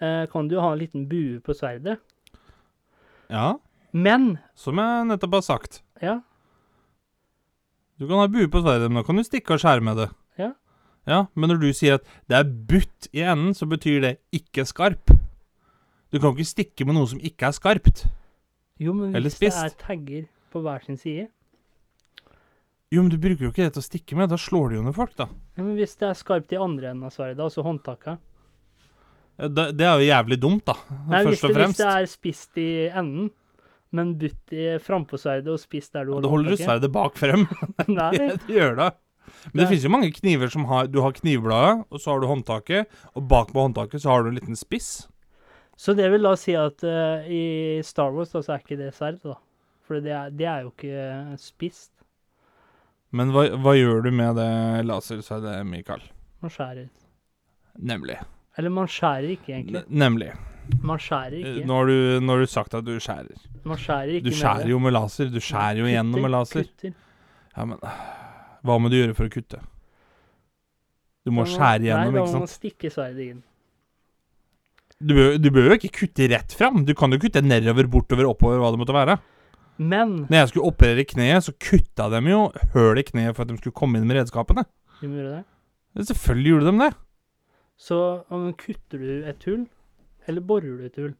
eh, Kan du jo ha en liten bue på sverdet. Ja, Men som jeg nettopp har sagt. Ja, Du kan ha bue på sverdet, men da kan du stikke og skjære med det. Ja. Men når du sier at det er butt i enden, så betyr det ikke skarp. Du kan ikke stikke med noe som ikke er skarpt. jo, men Eller hvis det er tagger på hver sin side Jo, men du bruker jo ikke det til å stikke med. Da slår du jo ned folk, da. ja, men Hvis det er skarpt i andre enden av sverdet, altså håndtaket Det, det er jo jævlig dumt, da. Nei, Først og det, hvis det er spist i enden, men butt i frampå sverdet og spist der du holder håndtaket. Da holder du sverdet bak frem. (laughs) Nei, (laughs) det gjør det. Men det Nei. finnes jo mange kniver som har Du har knivbladet, og så har du håndtaket, og bak på håndtaket så har du en liten spiss. Så det vil da si at uh, i Star Wars da, så er ikke det sverd, da. For det er, det er jo ikke spist. Men hva, hva gjør du med det lasersverdet, Mikael? Man skjærer. Nemlig. Eller man skjærer ikke, egentlig. N Nemlig. Man skjærer Eh, ikke. Nå har du, nå har du sagt at du skjærer. Man skjærer ikke Du skjærer jo med laser. Du skjærer jo igjennom med laser. Kutter. Ja, men hva må du gjøre for å kutte? Du må må skjære igjennom, Nei, ikke da må man sant? stikke sverdet inn. Du bør, du bør jo ikke kutte rett fram. Du kan jo kutte nedover, bortover, oppover, hva det måtte være. Men Når jeg skulle operere kneet, så kutta de jo høl i kneet for at de skulle komme inn med redskapene. De gjorde det? det. Selvfølgelig gjorde de det. Så om kutter du et hull, eller borer du et hull?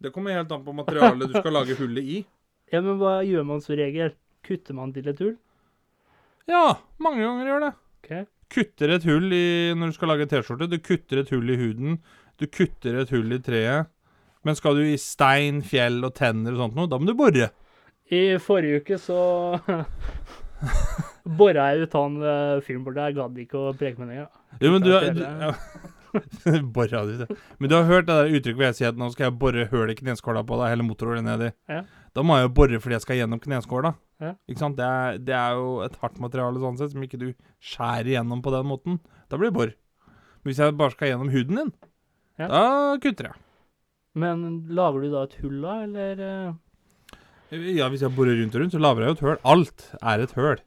Det kommer helt an på materialet du skal lage hullet i. (laughs) Ja, men hva gjør man som regel? Kutter man til et hull? Ja, mange ganger gjør det. Ok. Kutter et hull i, når du skal lage T-skjorte. Du kutter et hull i huden. Du kutter et hull i treet. Men skal du i stein, fjell og tenner og sånt noe, da må du bore. I forrige uke så (laughs) bora jeg ut han fyren borte. Jeg gadd ikke å preke med engang. Jo, men du, har- du ja. Borra (laughs) du. Men du har hørt det der uttrykket hvor jeg sier at nå skal jeg bore høl i kneskåla på deg, hele motorhullet nedi. Ja. Da må jeg jo bore fordi jeg skal gjennom kneskåla. Ja. Ikke sant? Det er, det er jo et hardt materiale sånn sett, som ikke du skjærer gjennom på den måten. Da blir det bor. Men hvis jeg bare skal gjennom huden din, Ja. da kutter jeg. Men lager du da et hull da, eller eh? Ja, hvis jeg borer rundt og rundt, så lager jeg jo et høl. Alt er et høl.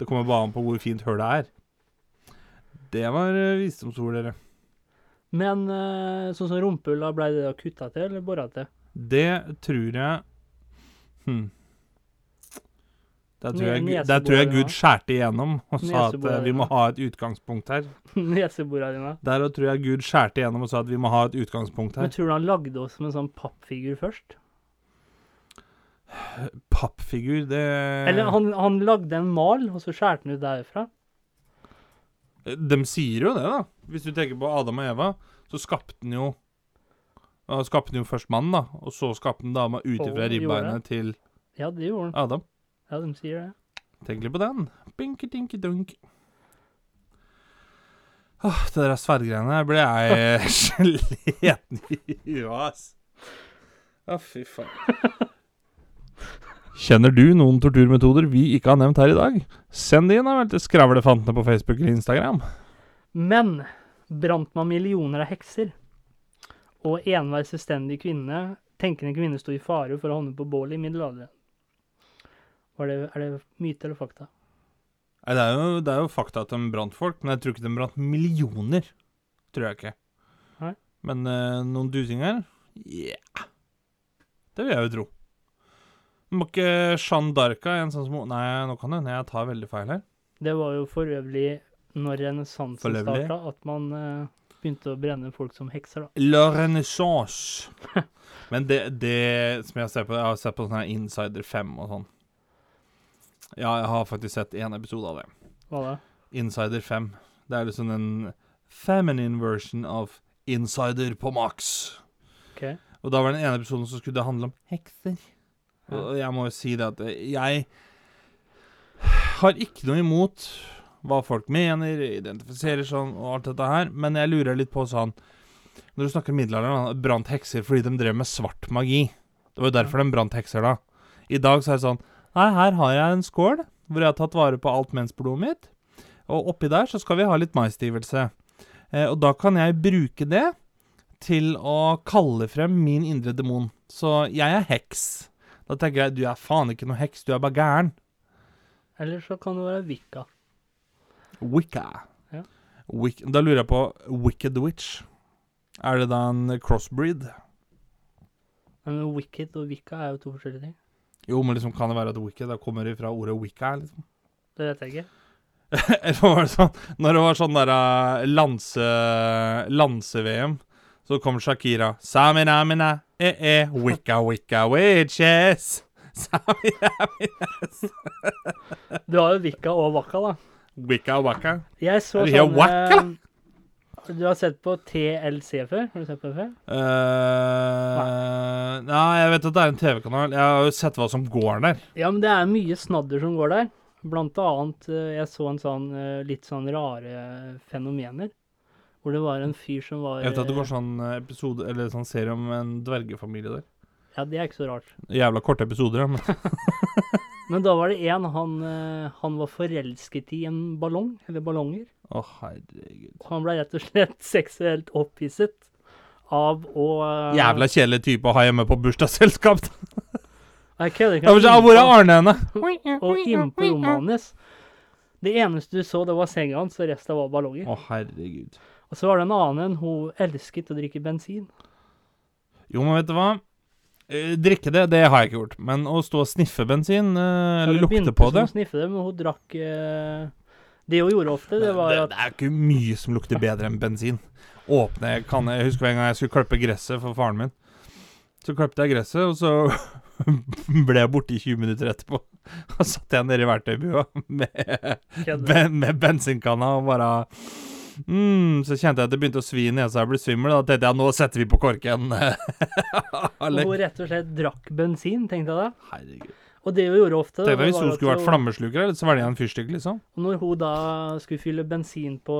Det kommer bare an på hvor fint hølet er. Det var uh, visdomsord, dere. Men eh, sånn som rumpehulla, ble det da kutta til eller bora til? Det tror jeg hm. Der tror jeg, der tror jeg Gud skjærte igjennom og sa at eh, vi må ha et utgangspunkt her. (laughs) Nesebora dine. Der tror jeg Gud skjærte igjennom og sa at vi må ha et utgangspunkt her. Men tror du han lagde oss som en sånn pappfigur først? (sighs) Pappfigur, det Eller han, han lagde en mal, og så skjærte han ut derfra? De sier jo det, da. Hvis du tenker på Adam og Eva, så skapte han jo ja, Skapte jo først mannen, da. Og så skapte han dama ut ifra ribbeinet til Ja, det gjorde han. Adam. Ja, de sier det. Tenk litt på den. Binki-dinki-dunk. Åh, det der sverdgreiene ble jeg (laughs) sliten i huet ass. Å, fy faen. Kjenner du noen torturmetoder vi ikke har nevnt her i dag? Send de inn da vel til Skravlefantene på Facebook eller Instagram. Men brant man millioner av hekser, og enhver selvstendig kvinne, tenkende kvinne sto i fare for å havne på bålet i middelalderen. Var det, er det myte eller fakta? Nei, det er, jo, det er jo fakta at de brant folk, men jeg tror ikke de brant millioner. Tror jeg ikke. Nei. Men eh, noen dusinger? Yeah. Det vil jeg jo tro. Må ikke Jeanne d'Arca en sånn som Nei, nå kan det hende jeg tar veldig feil her. Det var jo for øvrig når renessansen starta, at man eh, begynte å brenne folk som hekser. da. La renaissance. (laughs) Men det, det som jeg ser på Jeg har sett på sånn her Insider 5 og sånn. Ja, jeg har faktisk sett én episode av det. Hva da? Insider 5. Det er liksom en feminine version of Insider på maks. Ok. Og da var den ene episoden som skulle handle om hekser. Og jeg må jo si det at jeg har ikke noe imot hva folk mener, identifiserer sånn og alt dette her, men jeg lurer litt på sånn Når du snakker middelalderen, brant hekser fordi de drev med svart magi. Det var jo derfor de brant hekser da. I dag så er det sånn Nei, her har jeg en skål hvor jeg har tatt vare på alt mensblodet mitt. Og oppi der så skal vi ha litt maisstivelse. Eh, og da kan jeg bruke det til å kalle frem min indre demon. Så jeg er heks. Da tenker jeg du er faen ikke noe heks, du er bare gæren. Eller så kan det være Wicca. Wicca. Ja. Wic da lurer jeg på Wicked Witch. Er det da en crossbreed? Men Wicked og Wicca er jo to forskjellige ting. Jo, men liksom kan det være at wicked da kommer fra ordet wicca, liksom? Det vet jeg ikke. (laughs) Eller var det sånn Når det var sånn der uh, lanse... Lanse-VM, så kom Shakira Samina mina e e, wicca wicca witches. (laughs) Samina Du har jo Wicca og Wacca, da. Wicca wacca. Jeg så Er sånn Wacca? eh, Du har sett på TLC før? Har du sett på det før? Uh, nei, jeg vet at det er en TV-kanal. Jeg har jo sett hva som går der. Ja, men det er mye snadder som går der. Blant annet, eh, jeg så en sånn eh, litt sånn rare fenomener. Hvor det var en fyr som var Jeg vet at det går sånn episode Eller sånn serie om en dvergefamilie der. Ja, det er ikke så rart. Jævla korte episoder, ja, men (laughs) Men da var det en han, eh, han var forelsket i en ballong, eller ballonger. Å, herregud. Han ble rett og slett (laughs) seksuelt opphisset av å eh, Jævla kjedelig type å ha hjemme på bursdagsselskap. (laughs) Jeg kødder ikke. Hvor er Arne henne? (laughs) Og inne på rommet hans. Det eneste du så, det var senga hans, og resten var ballonger. Å, herregud. Og så var det en annen, hun elsket å drikke bensin. Jo, men vet du hva? Eh, drikke det, det har jeg ikke gjort. Men å stå og sniffe bensin, eh, Ja, eller hun lukte på det å sniffe det, men hun drakk eh, Det hun gjorde ofte, det var det, at det er ikke mye som lukter bedre enn bensin. Åpne kanne Jeg husker en gang jeg skulle klippe gresset for faren min. Så klippet jeg gresset, og så (laughs) ble jeg borte i 20 minutter etterpå. Og satt jeg nede i verktøybua (laughs) med, med, med bensinkanna og bare mm, Så kjente jeg at det begynte å svi i nesa, jeg ble svimmel. Da tenkte jeg nå setter vi på korken. (laughs) Og hun rett og slett drakk bensin, tenkte jeg da. Herregud. Og det hun gjorde ofte Tenk deg hvis hun skulle vært flammesluker, eller svelge en fyrstikk, liksom. Og når hun da skulle fylle bensin på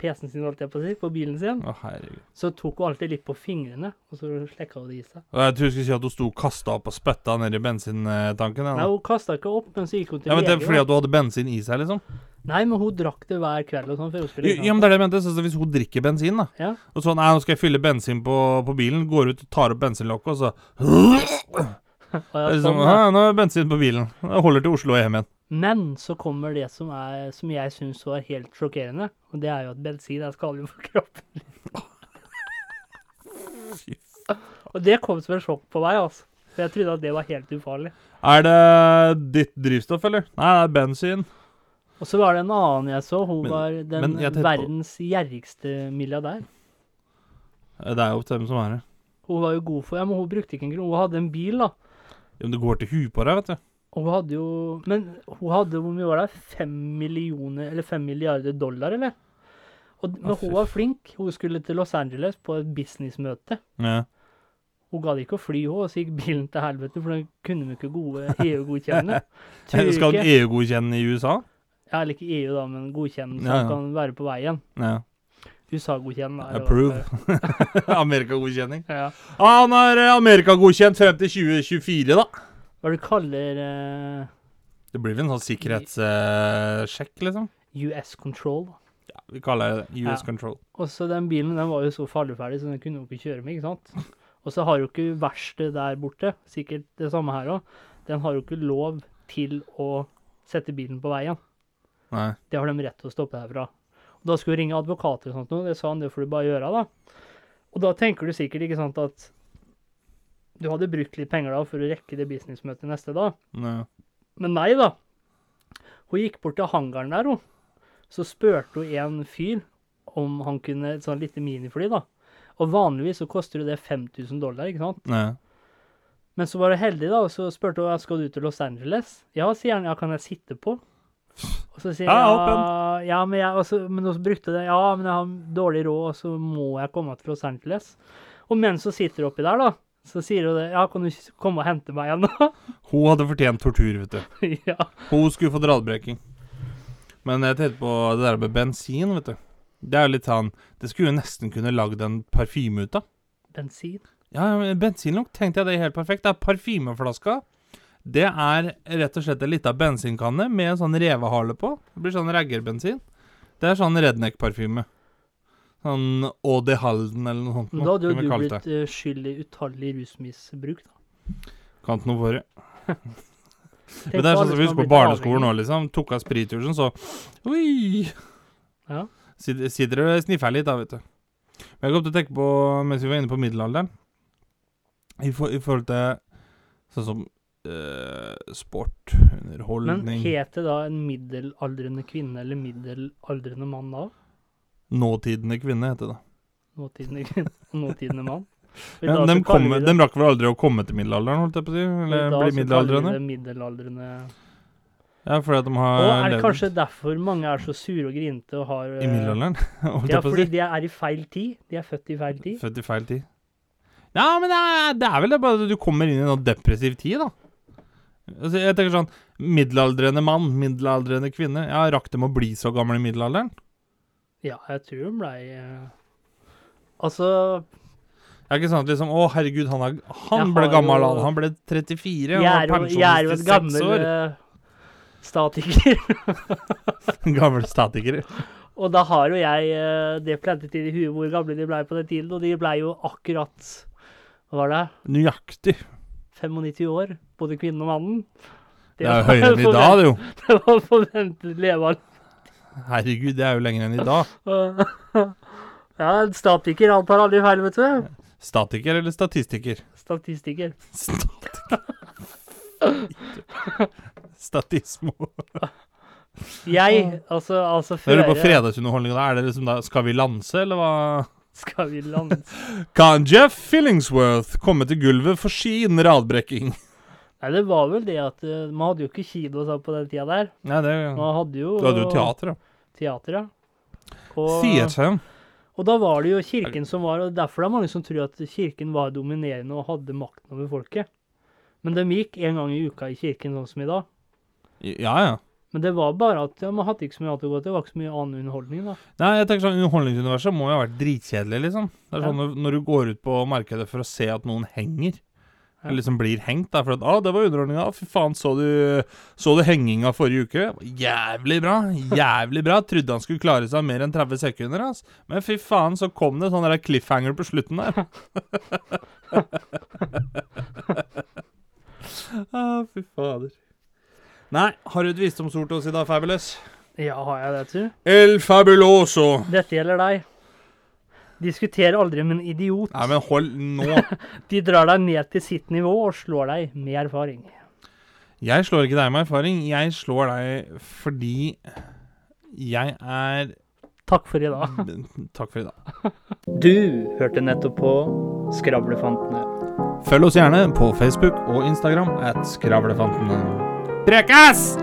PC-en sin, holdt jeg på å si, på bilen sin, Å, så tok hun alltid litt på fingrene, og så slekka hun det i seg. Og jeg tror du skulle si at hun sto og kasta opp og spytta i bensintanken. Ja, Nei, hun kasta ikke opp, men så gikk hun til ja, men det er fordi at hun hadde bensin i seg, liksom? Nei, men hun drakk det hver kveld og sånn før hun skulle ja, men det er det jeg mente. Så hvis hun drikker bensin, da, Ja. og så Nei, nå skal jeg fylle bensin på, på bilen, går ut og tar opp bensinlokket, og så (laughs) Og Det er liksom, sånn, ja. «Hæ, Nå er bensin på bilen. Jeg holder til Oslo og hjem igjen. Men så kommer det som, er, som jeg syns var helt sjokkerende, og det er jo at bensin er skadelig for kroppen. (laughs) Fy Og det kom som et sjokk på meg, altså. For jeg trodde at det var helt ufarlig. Er det ditt drivstoff, eller? Nei, det er bensin. Og så var det en annen jeg så. Hun Men- var den på- verdens gjerrigste milliardær. Det er jo opp til dem som er det. Hun var jo god for Ja, men hun brukte ikke en krone. Hun hadde en bil, da. Ja, men det går til huet på deg, vet du. Og hun hadde jo Men hun hadde hvor mye var det? Fem millioner Eller fem milliarder dollar, eller? Og, men hun var flink. Hun skulle til Los Angeles på et businessmøte. Ja. Hun gadd ikke å fly, hun, og så gikk bilen til helvete, for den kunne vi ikke gode EU-godkjenne. (laughs) Skal den EU-godkjenne i USA? Ja, eller ikke EU, da, men godkjenne så Ja, ja. kan være på veien. Ja. USA-godkjenn. Approve. (laughs) Amerika-godkjenning. Ja. Ah, han er Amerika-godkjent frem til 2024, da. Hva du kaller uh, Det blir vel en sånn sikkerhetssjekk, liksom? US Control. Ja, vi kaller det US. Control. Og så den bilen den var jo så falleferdig, så den kunne jo ikke kjøre med, ikke sant. (laughs) Og så har jo ikke verkstedet der borte, sikkert det samme her òg, den har jo ikke lov til å sette bilen på veien. Nei. Det har de rett til å stoppe herfra. Og da skulle du ringe advokater og sånt noe, det sa han, det får du bare gjøre, da. Og da tenker du sikkert, ikke sant, at du hadde brukt litt penger da for å rekke det businessmøtet neste dag. Nei. Men nei da. Hun gikk bort til hangaren der, hun. Så spurte hun en fyr om han kunne et sånn lite minifly, da. Og vanligvis så koster det 5000 dollar, ikke sant. Nei. Men så var hun heldig, da, og så spurte hun skal du til Los Angeles. Ja, sier han. Ja, kan jeg sitte på? Og så sier jeg ja, men jeg og så- Men også brukte det. Ja, men jeg har dårlig råd, og så må jeg komme til Los Angeles. Og mens hun sitter oppi der, da, så sier hun det. Ja, kan du ikke komme og hente meg igjen, da? (laughs) Hun hadde fortjent tortur, vet du. ja. Hun skulle fått radbrekking. Men jeg tenkte på det der med bensin, vet du. Det er jo litt sånn Det skulle jo nesten kunne lagd en parfyme ut av. Bensin. Ja, bensinlukt tenkte jeg det er helt perfekt. Det er parfymeflaska. Det er rett og slett en lita bensinkanne med en sånn revehale på. Det blir sånn raggerbensin. Det er sånn redneck-parfyme. Sånn Audi Halden eller noe sånt. Men da hadde jo du blitt eh, skyld i utallig rusmisbruk, da. Kan ikke noe for det. (laughs) Men det er sånn som vi husker på barneskolen nå, liksom. Tok av sprittusen, så Oi! Ja. Sitter og sniffer litt, da, vet du. Men jeg kom til å tenke på, mens vi var inne på middelalderen I, for, i forhold til sånn som eh, sport, Men underholdning het det da en middelaldrende kvinne eller middelaldrende mann da? Nåtidende kvinne, heter det. Nåtidende kvinne og nåtidende mann? (laughs) Ja, de, kom, de rakk vel aldri å komme til middelalderen, holdt jeg på å si? Eller bli middelaldrende? det middelaldrende Ja, fordi de har Og er det kanskje derfor mange er så sure og grinte og har i (laughs) eh, middelalderen, holdt Ja, jeg på å fordi de er i feil tid. De er født i feil tid. Født i feil tid. Ja, men det er, det er vel det bare at du kommer inn i en sånn depressiv tid, da. Altså, jeg tenker sånn Middelaldrende mann, middelaldrende kvinne. Ja, Rakk dem å bli så gamle i middelalderen? Ja, jeg tror hun blei eh, Altså Det er ikke sånn at liksom Å, herregud, han, er, han ble gammel, jo- han. Han ble 34, Jeg og er var jo, jeg er jo pensjonist i seks gammel år. eh, statiker. (laughs) Gammel statiker. Og da har jo jeg eh, det plantet inn i huet hvor gamle de blei på den tiden, og de blei jo akkurat Hva var det? Nøyaktig. 95 år, både kvinnen og mannen. Det er jo høyere enn i (laughs) dag, det jo. (laughs) Det var forventet levealder. Herregud, det er jo lenger enn i dag. (laughs) Ja, statiker, han tar aldri feil, vet du. Statiker eller statistiker? Statistiker. Statiker. Statismo. Jeg, altså, altså Hører du på føre fredagsunderholdninga da? Er det liksom da Skal vi lanse, eller hva? Skal vi lande (laughs) Kan Jeff Fillingsworth komme til gulvet for sin radbrekking? Nei, det var vel det at uh, man hadde jo ikke kino sånn på den tida der. Nei, det Man hadde jo Du hadde jo teater, da. teater, ja. Og, Theater. og da var det jo kirken som var, og derfor er det mange som tror at kirken var dominerende og hadde makten over folket. Men de gikk en gang i uka i kirken, sånn som i dag. Ja, ja. Men det var bare at man hadde ikke så mye annet å gå til. Det var ikke så mye annen underholdning, da. Nei, jeg tenker sånn Underholdningsuniverset må jo ha vært dritkjedelig, liksom. Det er sånn når, når du går ut på markedet for å se at noen henger, Ja. eller liksom blir hengt, da, for at 'Å, det var underholdninga. Fy faen, så du, så du henginga forrige uke?' Jævlig bra. (laughs) Jævlig bra. Trodde han skulle klare seg mer enn 30 sekunder, ass. Men fy faen, så kom det sånn der cliffhanger på slutten der. (laughs) (laughs) ah, fy fader. Nei, har du et visdomsord til oss i dag, Fabulous? Ja, har jeg det, tror du? El fabuloso. Dette gjelder deg. Diskuter aldri med en idiot. Nei, men hold nå. (laughs) De drar deg ned til sitt nivå og slår deg med erfaring. Jeg slår ikke deg med erfaring. Jeg slår deg fordi jeg er Takk for i dag. (laughs) Takk for i dag. (laughs) Du hørte nettopp på Skravlefantene. Følg oss gjerne på Facebook og Instagram at Skravlefantene. Trecas!